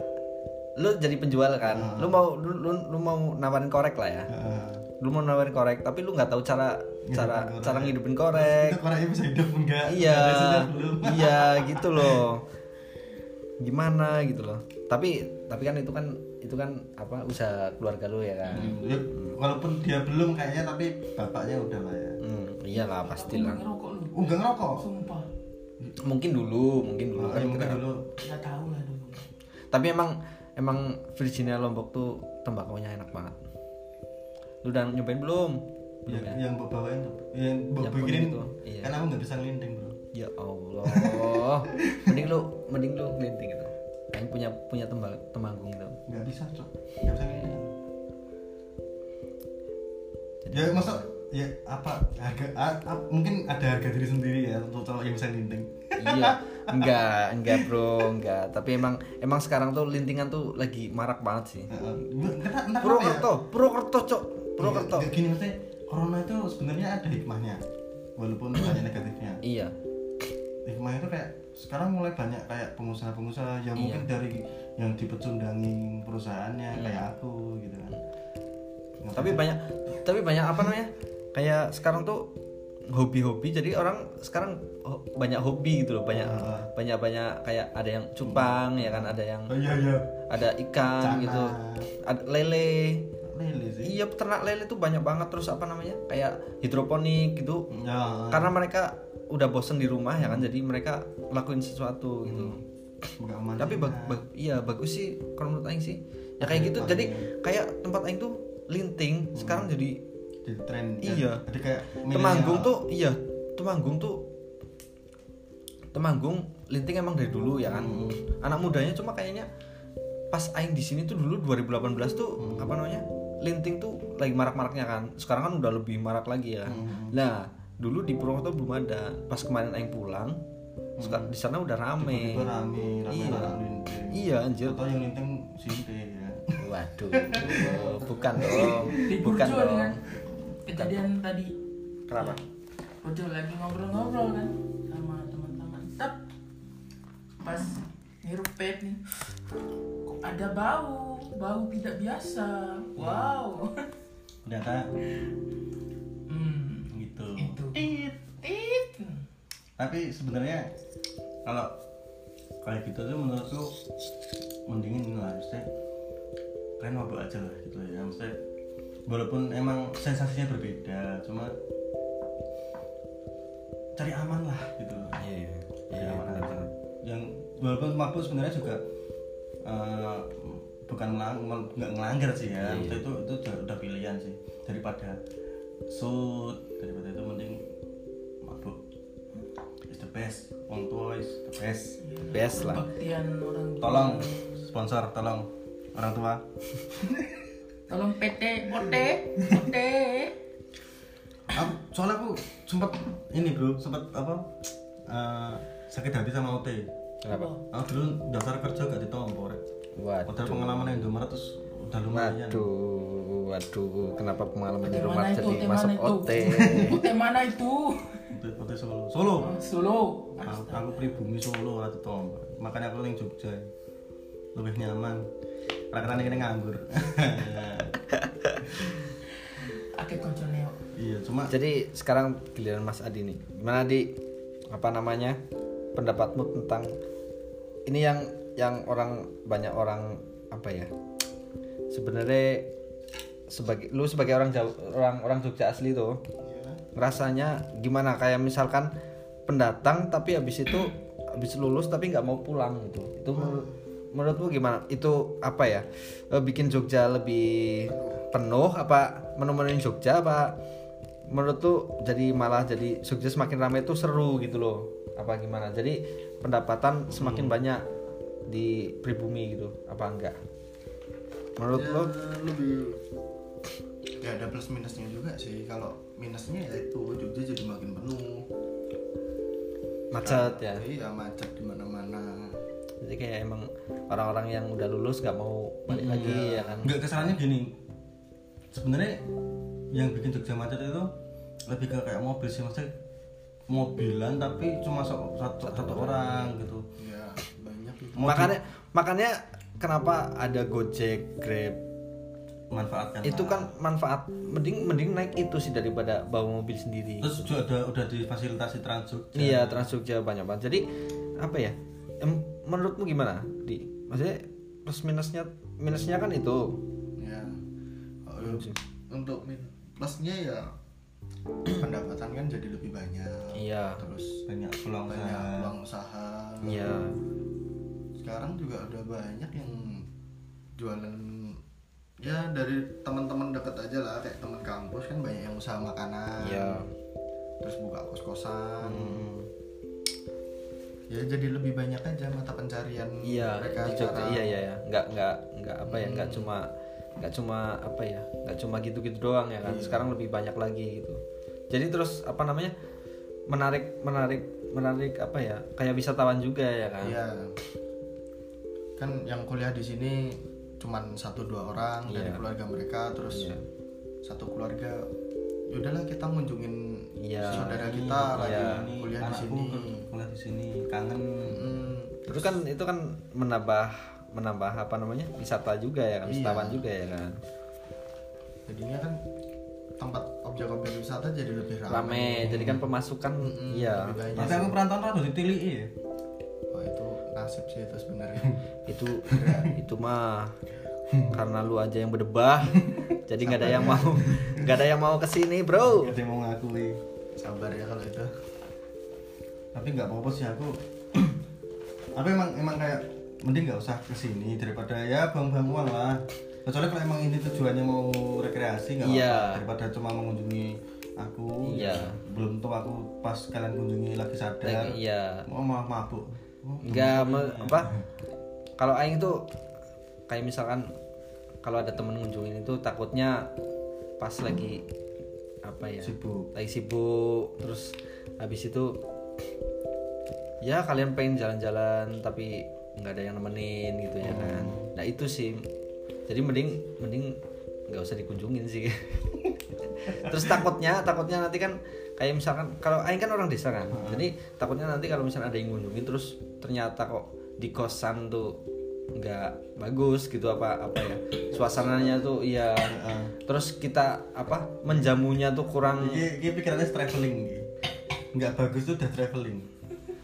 lu jadi penjual kan lu mau lu, lu, lu mau nawarin korek lah ya. Heeh. lu mau nawarin korek tapi lu nggak tahu cara cara korek. cara ngidupin korek. Itu koreknya bisa hidup enggak? Iya. Iya [LAUGHS] gitu loh. Gimana gitu loh. Tapi tapi kan itu kan itu kan apa usaha keluarga lu ya kan? Hmm, ya, walaupun dia belum kayaknya tapi bapaknya udah lah ya. Hmm, iyalah aku pasti lah. nggak ngerokok lu. oh, enggak ngerokok? Sumpah. mungkin dulu mungkin dulu. Oh, kan mungkin kita- dulu. Nggak tahu lah dulu. tapi emang emang Virginia Lombok tuh tembakaunya enak banget. Lu udah nyobain belum? Belum yang, ya? yang bawain tuh. Yang Yang bikinin itu, iya. kan aku nggak bisa ngelinding bro. Ya Allah. [LAUGHS] Mending lu mending lu ngelinting gitu Aing punya punya tembak temanggung gitu nggak bisa cok. Nggak bisa ngelinding ya masa ya apa harga a- a- mungkin ada harga diri sendiri ya untuk cowok yang bisa ngelinding iya. [LAUGHS] Enggak enggak bro enggak tapi emang emang sekarang tuh lintingan tuh lagi marak banget sih. Heeh. entah entah ya. Purwokerto Purwokerto cok. Purwokerto. Gini maksudnya corona itu sebenarnya ada hikmahnya walaupun banyak negatifnya. Iya hikmahnya itu kayak sekarang mulai banyak kayak pengusaha-pengusaha yang Iya. mungkin dari yang dipecundangi perusahaannya kayak aku gitu kan. Hmm. tapi banyak tapi banyak apa namanya? Kayak sekarang tuh hobi-hobi jadi orang sekarang ho- banyak hobi gitu loh banyak Ah. banyak banyak kayak ada yang cupang ya kan ada yang oh, iya iya. ada ikan Cana. gitu. Ada lele. Lele sih. Iya peternak lele tuh banyak banget terus apa namanya? Kayak hidroponik gitu. Ya. Karena mereka udah bosen di rumah ya kan jadi mereka lakuin sesuatu gitu. Aman tapi bag, bag- iya bagus sih kalau menurut Aing sih. Ya kayak gitu jadi kayak tempat Aing tuh linting sekarang jadi di tren Iya. jadi kayak Temanggung tuh iya Temanggung tuh Temanggung linting emang dari dulu ya kan. Anak mudanya cuma kayaknya pas aing di sini tuh dulu 2018 tuh apa namanya linting tuh lagi marak-maraknya kan. Sekarang kan udah lebih marak lagi ya kan. Nah dulu di Purwokerto belum ada pas kemarin aing pulang suka- di sana udah rame itu rame rame Iya. linting iya anjir atau yang linting sinte ya [LAUGHS] waduh bukan dong Di bukan dong kan kejadian tadi. kenapa Burjo lagi ngobrol-ngobrol kan sama teman-teman. Tep. Pas ngirup vape nih. Kok ada bau, bau tidak biasa. Wow. [LAUGHS] ternyata Hmm. Tit, tit. tapi sebenarnya kalau kayak gitu tuh menurutku mendingin ini lah maksudnya kalian mabuk aja lah gitu ya maksudnya walaupun emang sensasinya berbeda cuma cari aman lah gitu. Loh iya. Cari iya aman aja. yang walaupun mabuk sebenarnya juga eh, bukan nggak ngelanggar sih ya Iya, Maksudnya itu itu udah, udah pilihan sih. Daripada shoot daripada itu mending mabuk is the best. Orang tua is the best. Best lah. Kebaktian orang tua. tolong sponsor tolong. Orang tua. Tolong PT OT OT aku soalnya aku sempat ini bro sempat apa eh, sakit hati sama OT Kenapa? aku dulu daftar kerja gak ditompo rek padahal Waduh. pengalaman yang Indomaret terus udah lumayan. Waduh, waduh, kenapa pengalaman di rumah jadi masuk OT? OT mana itu? OT, [LAUGHS] Solo. Solo? Solo. Aku, aku pribumi Solo lah ditompo makanya aku yang Jogja. Lebih nyaman. Karena ini nganggur. [LAUGHS] Akeh koncone iya cuma Jadi sekarang giliran Mas Adi nih. Gimana di apa namanya? Pendapatmu tentang ini yang yang orang banyak orang apa ya? Sebenarnya sebagai lu sebagai orang Jawa, orang orang Jogja asli tuh Iya. rasanya gimana? Kayak misalkan pendatang tapi habis itu habis lulus tapi nggak mau pulang gitu. Itu menurut menurutmu gimana? Itu apa ya? Eh, bikin Jogja lebih penuh apa menemuin Jogja apa menurut tuh jadi malah jadi Jogja semakin ramai tuh seru gitu loh. Apa gimana? Jadi pendapatan semakin banyak di pribumi gitu apa enggak? Menurut Ya, lo? lebih ya ada plus minusnya juga sih. Kalau minusnya ya itu Jogja jadi makin penuh. Macet ya? Iya macet di mana-mana. Jadi kayak emang orang-orang yang udah lulus nggak mau balik lagi ya kan? Nggak kesalahannya gini. Sebenarnya yang bikin Jogja macet itu lebih ke kayak mobil sih maksudnya mobilan tapi cuma so- satu, satu orang. gitu. Ya banyak itu. Makanya makanya kenapa ada Gojek Grab manfaatkan. Itu kan manfaat. Mending mending naik itu sih daripada bawa mobil sendiri. Terus juga ada udah difasilitasi Trans Jogja. Iya Trans Jogja banyak banget. Jadi apa ya? Em, menurutmu gimana di? Maksudnya plus minusnya minusnya kan itu. Ya kalau untuk min plusnya ya [CLEARS THROAT] pendapatan kan jadi lebih banyak. Iya. Terus banyak peluang banyak usaha. peluang usaha. Iya. Sekarang juga udah banyak yang jualan ya dari teman-teman deket aja lah kayak teman kampus kan banyak yang usaha makanan. Iya. Terus buka kos-kosan. Hmm. ya jadi lebih banyak aja mata pencarian iya mereka di Jogja. iya iya ya nggak nggak nggak apa ya nggak cuma nggak cuma apa ya nggak cuma gitu-gitu doang ya kan. Sekarang lebih banyak lagi gitu. Jadi terus apa namanya menarik menarik menarik apa ya kayak wisatawan juga ya kan. Iya. kan yang kuliah di sini cuman satu dua orang dari Iya. keluarga mereka terus Iya. satu keluarga yaudahlah kita ngunjungin Iya. saudara kita lagi ini kuliah di sini kuliah di sini kangen Hmm, itu kan itu kan menambah menambah apa namanya wisata juga ya kan wisatawan juga ya kan jadinya kan tempat objek-objek wisata jadi lebih ramai rame jadi kan pemasukan Mm-mm, iya. Nanti aku perantauan rada ditiliki ya nasib sih itu sebenarnya. [LAUGHS] Itu itu mah karena lu aja yang berdebah jadi nggak ada yang mau [LAUGHS] nggak ada yang mau ke sini bro. Gak ada yang mau ngakui. Sabar ya kalau itu. Tapi nggak apa-apa sih aku [CLEARS THROAT] aku emang emang kayak mending nggak usah ke sini daripada ya buang-buang uang lah. Kecuali kalau emang ini tujuannya mau rekreasi nggak apa-apa. Daripada cuma mengunjungi aku. Iya. belum tahu aku pas kalian kunjungi lagi sadar. Lagi- iya. Mau malah mabuk nggak apa kalau aing tuh kayak misalkan kalau ada temen ngunjungin itu takutnya pas lagi apa ya sibuk. lagi sibuk terus habis itu ya kalian pengen jalan-jalan tapi nggak ada yang nemenin gitu ya kan. Nah itu sih. Jadi mending mending nggak usah dikunjungin sih. [LAUGHS] Terus takutnya takutnya nanti kan kayak misalkan kalau Aing kan orang desa kan. Jadi takutnya nanti kalau misalnya ada yang ngunjungin terus ternyata kok di kosan tuh nggak bagus gitu apa apa ya suasananya tuh iya. Terus kita apa menjamunya tuh kurang ini, ini pikirannya traveling nggak bagus tuh udah traveling.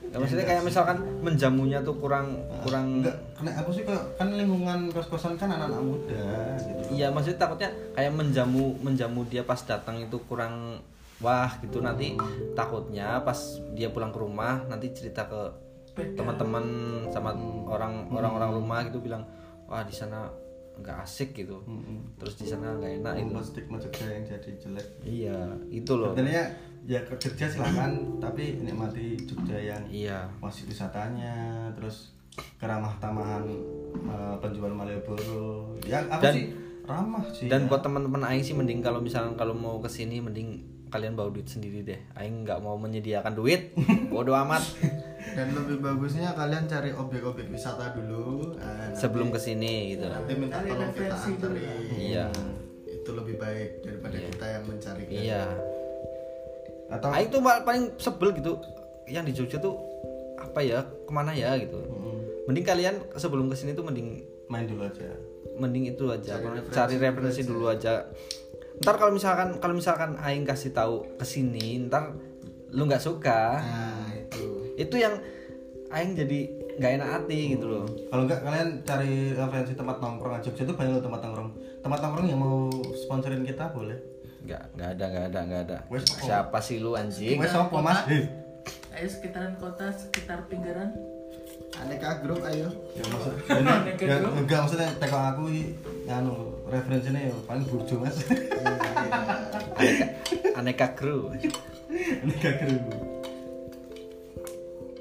Ya, maksudnya kayak misalkan menjamunya tuh kurang kurang nggak kena aku sih kan lingkungan kos-kosan kan anak-anak muda gitu. Iya maksudnya takutnya kayak menjamu menjamu dia pas datang itu kurang wah gitu. Nanti takutnya pas dia pulang ke rumah nanti cerita ke teman-teman sama orang orang-orang rumah gitu bilang wah di sana nggak asik gitu. Terus di sana nggak enak itu stigma Jogja yang jadi jelek. Iya itu loh. Sebenarnya ya kerja silakan tapi nikmati Jogja yang iya. masih wisatanya terus keramah tamahan eh, penjual Malioboro. Ya aku Dan- sih ramah sih dan ya. buat teman-teman aing sih mending kalau misalnya kalau mau ke sini mending kalian bawa duit sendiri deh. Aing nggak mau menyediakan duit. [LAUGHS] Bodo amat dan lebih bagusnya kalian cari objek-objek wisata dulu eh, nanti- sebelum ke sini gitu nanti minta Cari tolong kita referensi anterin. Iya. itu lebih baik daripada kita yang mencari iya. Atau aing tuh paling sebel gitu yang di Jogja tuh apa ya ke mana ya gitu. Mm, mending kalian sebelum ke sini tuh mending main dulu aja. mending itu aja apa namanya, cari referensi dulu aja. ntar kalau misalkan kalau misalkan aing kasih tahu ke sini ntar lu nggak suka. Nah itu yang aing jadi nggak enak hati gitu loh. Kalau enggak kalian cari referensi tempat nongkrong Jogja itu banyak loh tempat nongkrong. Tempat nongkrong yang mau sponsorin kita boleh. Nggak nggak ada nggak ada nggak ada. Wes, apa? siapa sih lu anjing? Wes apa mas. Ayo sekitaran kota, sekitar pinggiran. aneka grup ayo. Ya maksud [LAUGHS] ini, ya, enggak maksudnya teko aku anu referensinya ya paling burjo mas. Aneka, aneka ini gak keren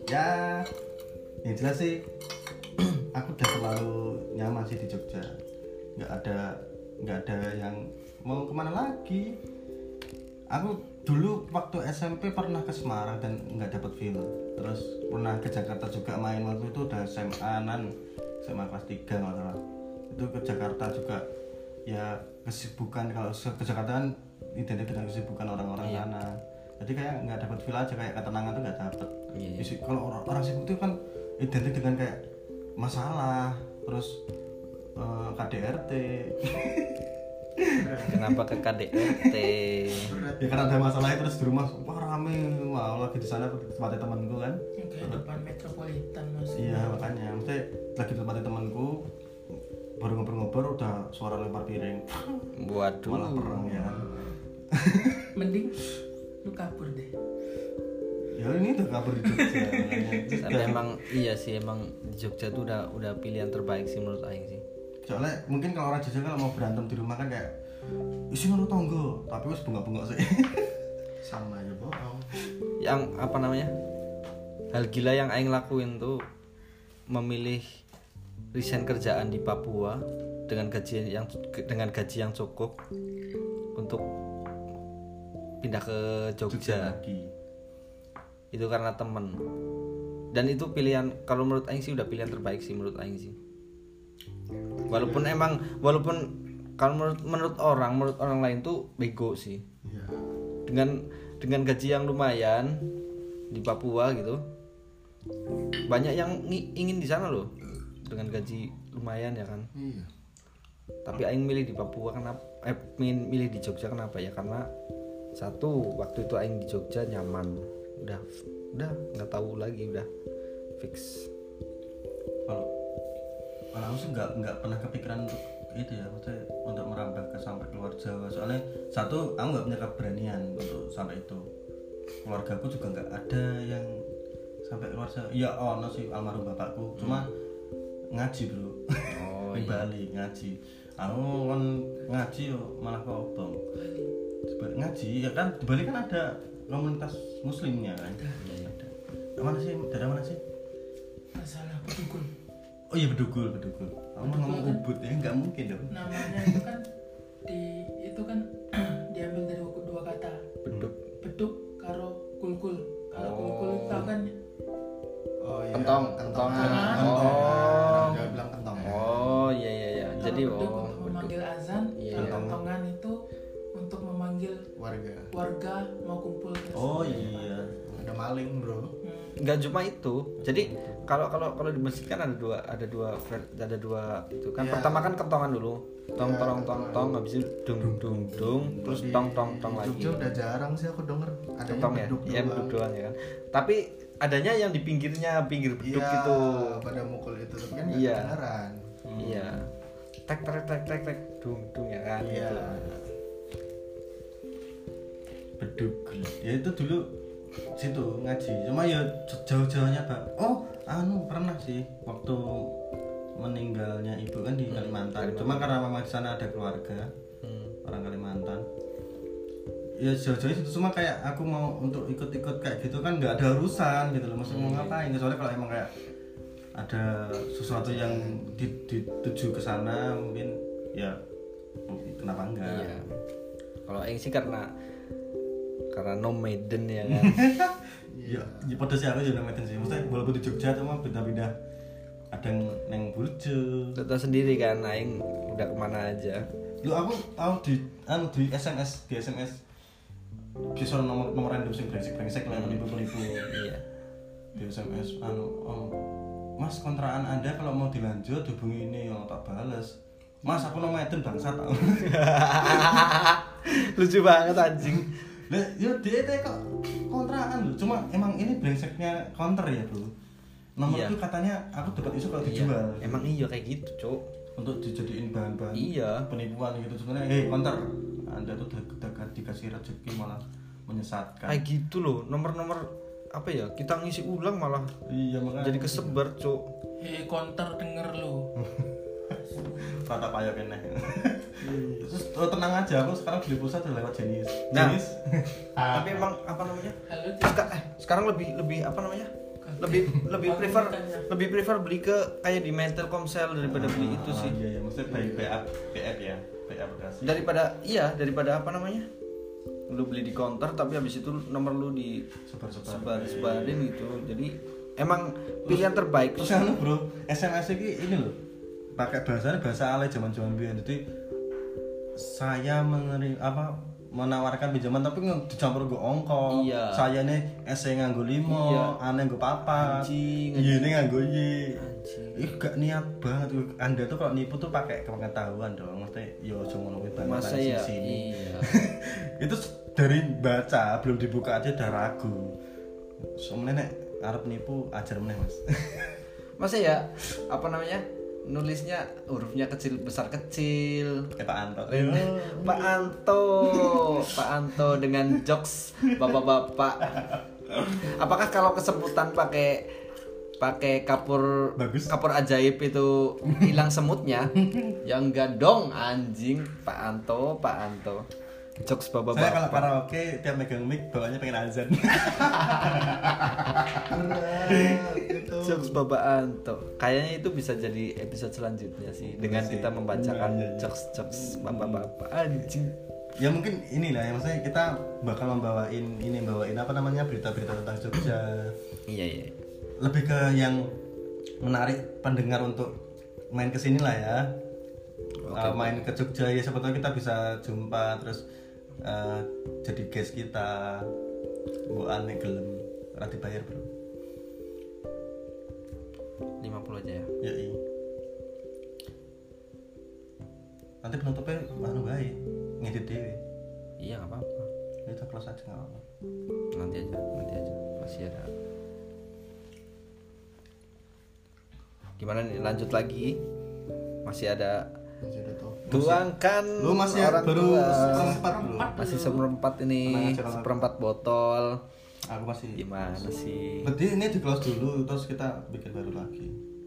ya yang jelas sih [CLEARS THROAT] aku udah terlalu nyaman sih di Jogja. Nggak ada nggak ada yang mau ke mana lagi. Aku dulu waktu SMP pernah ke Semarang dan nggak dapet feel terus pernah ke Jakarta juga main. Waktu itu udah SMA nan SMA kelas 3 nggak salah. Itu ke Jakarta juga. Ya kesibukan kalau ke Jakarta kan identik dengan kesibukan orang-orang sana jadi kayak nggak dapet feel aja kayak ketenangan tuh nggak Iya. Isi- kalau orang, orang sibuk itu kan identik dengan kayak masalah terus eh, KDRT [LAUGHS] kenapa ke KDRT [LAUGHS] ya karena ada masalah terus di rumah wah rame. Wah lagi di sana di tempatnya temanku kan. Kayak depan metropolitan mas. iya makanya. Maksudnya lagi di tempatnya temanku baru ngobrol-ngobrol udah suara lempar piring. Malah waduh perang ya Mending [LAUGHS] lu kabur deh. ya ini udah kabur di Jogja [LAUGHS] tapi emang iya sih emang di Jogja tuh udah udah pilihan terbaik sih menurut aing sih. Soalnya mungkin kalau orang Jogja kalau mau berantem di rumah kan kayak isi ngono tonggo. Tapi wes bunga-bunga sih. [LAUGHS] Sama aja bohong. Yang apa namanya hal gila yang aing lakuin tuh memilih resign kerjaan di Papua dengan gaji yang dengan gaji yang cukup untuk pindah ke Jogja. Lagi. Itu karena temen. Dan itu pilihan kalau menurut Aing sih udah pilihan terbaik sih menurut Aing sih. Walaupun emang walaupun kalau menurut menurut orang menurut orang lain tuh bego sih. Iya. dengan dengan gaji yang lumayan di Papua gitu banyak yang ngi- ingin di sana loh. Dengan gaji lumayan ya kan. Iya. Tapi Aing milih di Papua kenapa eh milih di Jogja kenapa ya? Karena satu waktu itu Aing di Jogja nyaman. Udah udah nggak tahu lagi udah fix. Kalau kalau aku sih nggak nggak pernah kepikiran untuk itu ya maksudnya untuk merambah ke sampai keluar Jawa. Soalnya satu aku nggak punya keberanian untuk sampai itu. Keluarga aku juga nggak ada yang sampai keluar Jawa. Ya ono sih almarhum bapakku. Cuma ngaji bro oh [LAUGHS] di Bali ngaji. Aku kan ngaji yo malah kobong ngaji ya kan? Di Bali kan ada komunitas muslimnya kan? Ada. Mana sih? Dari mana sih? Masalah bedugul. Oh iya bedugul, bedugul. Kamu mau ngomong ubud ya nggak mungkin dong. Namanya itu kan di itu kan [CLEARS THROAT] diambil dari dua kata. beduk. Beduk karo kulkul. Kalau kulkul itu tau kan? Oh iya. Kentong, kentongan oh. Oh. bilang kentong ya. Oh iya iya iya. Jadi beduk oh warga. Warga mau kumpul ke Oh sini. iya. ada maling bro. Hmm. nggak cuma itu. Jadi kalau kalau kalau di masjid kan ada dua ada dua ada dua itu kan. Iya. pertama kan kentongan dulu. Tong Iya, tong tong tong habis itu dung dung dung terus Di- tong tong tong lagi. Jogja udah jarang sih aku denger. Ada Kentong ya? beduk iya doang. beduk doang ya kan. Tapi adanya yang di pinggirnya pinggir beduk Iya, gitu. pada mukul itu. Tapi kan nggak Iya. kedengeran. Iya. Tek tek tek tek tek. Dung dung ya kan. Iya. Gitu. Bedugul. Ya itu dulu situ ngaji. Cuma ya jauh-jauhnya pak. Oh, anu pernah sih waktu meninggalnya ibu kan di Kalimantan. Cuma karena memang di sana ada keluarga Hmm. orang Kalimantan. Ya jauh-jauh itu cuma kayak aku mau untuk ikut-ikut kayak gitu kan nggak ada urusan gitu loh. Maksudnya mau ngapain? Soalnya kalau emang kayak ada sesuatu yang di- dituju ke sana mungkin ya kenapa enggak Iya. Kalau aing sih karena karena no maiden ya kan. [LAUGHS] ya, ya pada sih aku juga namatin sih maksudnya walaupun di Jogja cuma pindah-pindah ada yang neng Burjo tahu sendiri kan aing udah ke mana aja. lu aku tahu di anu di SMS di SMS kisah nomor nomor random sing brengsek brengsek lah penipu penipu Iya. di SMS anu oh, mas kontrakan anda kalau mau dilanjut hubungi ini yang tak balas mas aku nomor Eden bangsat tau [LAUGHS] Lucu banget anjing. Lah ya dia teh kok kontrakan loh cuma emang ini brengseknya counter ya bro nomor Iya. itu katanya aku dapat isu kalau Iya. dijual Emang iya kayak gitu, Cuk. untuk dijadiin bahan-bahan Iya. penipuan gitu sebenarnya eh counter anda tuh udah, udah dikasih rezeki malah menyesatkan Kayak gitu loh, nomor-nomor apa ya? Kita ngisi ulang malah iya makanya jadi kesebar, Cuk. Hei konter denger lu. [LAUGHS] rata payah kene terus oh, tenang aja aku sekarang beli pulsa udah lewat jenis Nah. jenis [LAUGHS] Tapi emang apa namanya? Seka- eh, sekarang lebih lebih apa namanya? Lebih lebih prefer lebih prefer beli ke kayak di Telkomsel daripada beli itu Ah, sih. iya iya. Maksudnya baik BA BF ya? BA aplikasi Daripada iya, daripada apa namanya? Lu beli di counter tapi habis itu nomor lu di sebar-sebar sebar sebarin gitu. Jadi emang pilihan terbaik. terus anu bro SMS ini ini loh pakai bahasanya bahasa alay zaman zaman biyen. Jadi saya mengeri apa menawarkan pinjaman tapi dicampur gue ongkos Iya. saya nih SE nganggo limo Iya. aneh papat Anjing, iya ini nganggo y. Ih gak niat banget anda tuh kalau nipu tuh pakai pengetahuan dong maksudnya yo cuma ngomongin banget Masa sini ya? sini Iya. [LAUGHS] itu dari baca belum dibuka aja udah ragu sebenarnya nek arep nipu ajar meneh mas [LAUGHS] Masa ya apa namanya? Nulisnya hurufnya kecil besar kecil. kayak Pak Anto Pak Anto, Pak Anto dengan jokes bapak-bapak. Apakah kalau kesemutan pakai pakai kapur Bagus. kapur ajaib itu hilang semutnya? ya enggak dong anjing, Pak Anto, Pak Anto. Jokes saya kalau karaoke tiap megang mic bawahnya pengen azan Jokes Bapak Anto. Kayaknya itu bisa jadi episode selanjutnya sih dengan sih. kita membacakan Iya, iya, iya. jokes-jokes bapak-bapak anjing. ya mungkin inilah ya maksudnya kita bakal membawain ini bawain apa namanya berita-berita tentang Jogja Iya iya. lebih ke yang menarik pendengar untuk main ke sini lah ya Oke, Uh, main ke Jogja ya tahu kita bisa jumpa terus uh, jadi guest kita bu aneh gelem rati bayar bro 50 aja ya. ya iya nanti penutupnya anu baik ngedit dewe Iya nggak apa-apa. kita close aja nggak apa Nanti aja, nanti aja. Masih ada. Gimana nih lanjut lagi? Masih ada Masih ada top. tuangkan lu masih orang baru tua. seperempat Masih seperempat ini, seperempat botol. aku masih Gimana sih? berarti ini di close dulu terus kita bikin baru lagi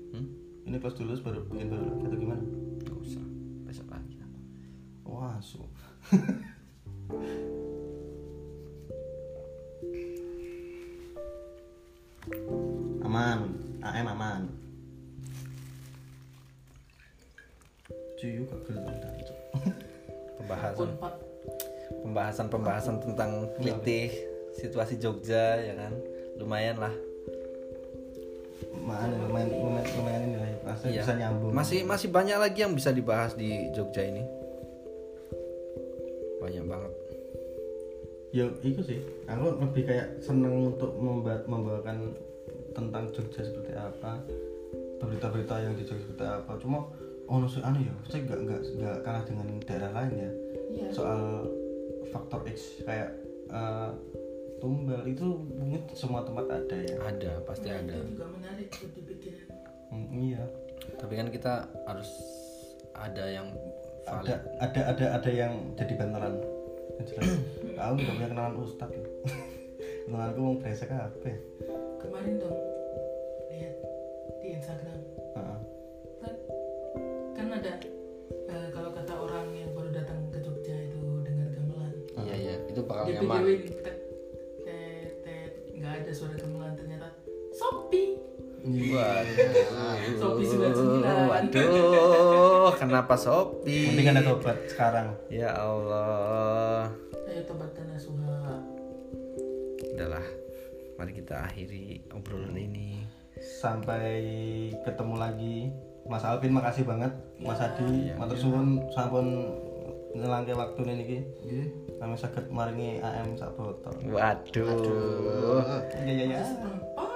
Hmm? ini close dulu terus baru bikin baru lagi atau gimana Gak usah, besok lagi. wah su [LAUGHS] aman AM aman cuy gak gelem. Pembahasan Unpad. pembahasan-pembahasan tentang klitih situasi Jogja ya kan. Lumayan lah. lumayan lumayan lumayan, lumayan ini lah ya pasti Iya. bisa nyambung Masih masih banyak lagi yang bisa dibahas di Jogja ini. Banyak banget. ya itu sih aku lebih kayak seneng untuk memba- membawakan tentang Jogja seperti apa berita-berita yang di Jogja seperti apa cuma oh sih anu ya saya nggak nggak nggak kalah dengan daerah lain ya Iya. soal faktor X kayak eh, tumbal itu mungkin semua tempat ada ya Ada, pasti Nah, ada. Itu juga menarik buat dipikirin. Hmm, iya Tapi kan kita harus ada yang ada valid. ada ada ada yang jadi bantalan [COUGHS] aku nggak punya kenalan ustad loh kenalanku mau brengsek apa ya [LAUGHS] Kemarin dong lihat di Instagram kan ada eh, kalau kata orang yang baru datang ke Jogja itu dengar gamelan Iya iya, itu bakal dia nyaman. tet tet tet nggak ada suara gamelan ternyata Sopi Iya. Waduh. Waduh, kenapa Sopi? Mending ada tobat sekarang. Ya Allah. Ayo tobatkan ya Suha. Udahlah. Mari kita akhiri obrolan ini. Sampai ketemu lagi. Mas Alvin makasih banget. Mas Adi, Iya. matur suwun sampun ngelangke waktu ini iki. Nggih. Kami saged maringi AM sak botol. Waduh. Iya iya iya.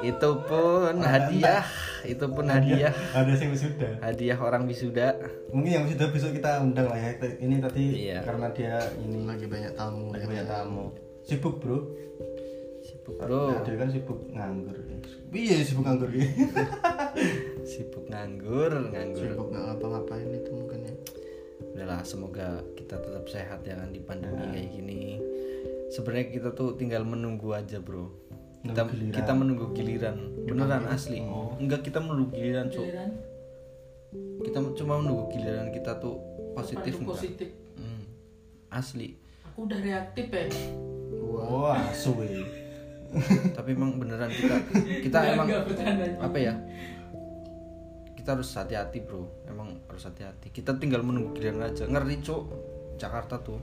Itu pun hadiah. Itu pun hadiah. Ada sing wisuda. Hadiah orang wisuda. Mungkin yang wisuda besok kita undang lah ya. Ini tadi Iya. karena dia ini Lagi banyak tamu. lagi banyak tamu. Sibuk, Bro. Sibuk, Bro. Nah, dia kan sibuk nganggur. Iya, sibuk nganggur ya. [LAUGHS] Sibuk nganggur, nganggur. Sibuk nggak ngapa-ngapain itu mungkin ya. Udahlah, semoga kita tetap sehat ya kan di pandemi kayak gini. Sebenarnya kita tuh tinggal menunggu aja, Bro. Kita Menunggu giliran. kita menunggu giliran. Beneran asli. Enggak kita menunggu giliran, Cuk. Kita cuma menunggu giliran kita tuh positif enggak? positif. Hmm. Asli. Aku udah reaktif ya. Wah, asu ya. [LAUGHS] Tapi emang beneran kita kita emang apa ya? Kita harus hati-hati, Bro. Emang harus hati-hati. Kita tinggal menunggu giliran aja. Ngeri, Cuk. Jakarta tuh.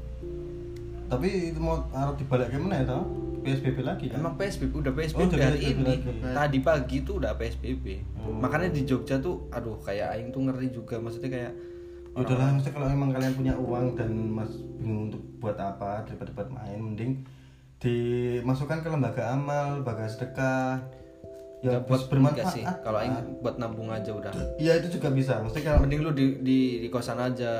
Tapi itu mau harus dibalik gimana ya toh? PSBB lagi kan? Emang PSBB udah PSBB Oh, udah hari PSBB ini. lagi. Tadi pagi tuh udah PSBB. Oh. Makanya di Jogja tuh aduh kayak aing tuh ngeri juga. Maksudnya kayak Ya udahlah, maksudnya kalau memang kalian punya uang dan mas bingung untuk buat apa daripada buat main, mending dimasukkan ke lembaga amal, lembaga sedekah, ya yang buat bermanfaat. Kalau aing buat nabung aja udah. Iya itu juga bisa. Maksudnya kalau Mending lu di di, di kosan aja.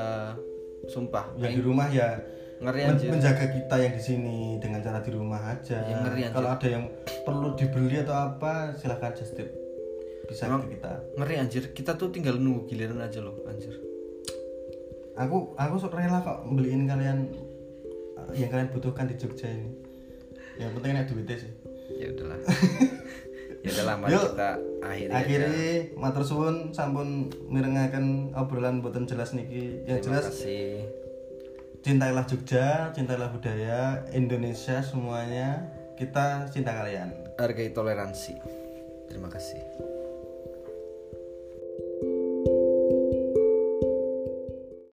Sumpah. ya Aing di rumah ya ngeri men- anjir. menjaga kita yang di sini dengan cara di rumah aja. Ya, ngeri anjir. Kalau ada yang perlu dibeli atau apa, silahkan just tip. Bisa Emang- ke kita. Ngeri anjir. Kita tuh tinggal nunggu giliran aja loh, anjir. Aku aku sok rela kok beliin kalian uh, yang kalian butuhkan di Jogja ini. Yang penting ada duitnya sih. Ya udahlah. [LAUGHS] ya udahlah mari Yuk, kita akhiri aja. Akhirnya matur suwun sampun mirengaken obrolan boten jelas niki. Yang Terima jelas kasih. cintailah Jogja, cintailah budaya Indonesia semuanya. Kita cinta kalian. Hargai toleransi. Terima kasih.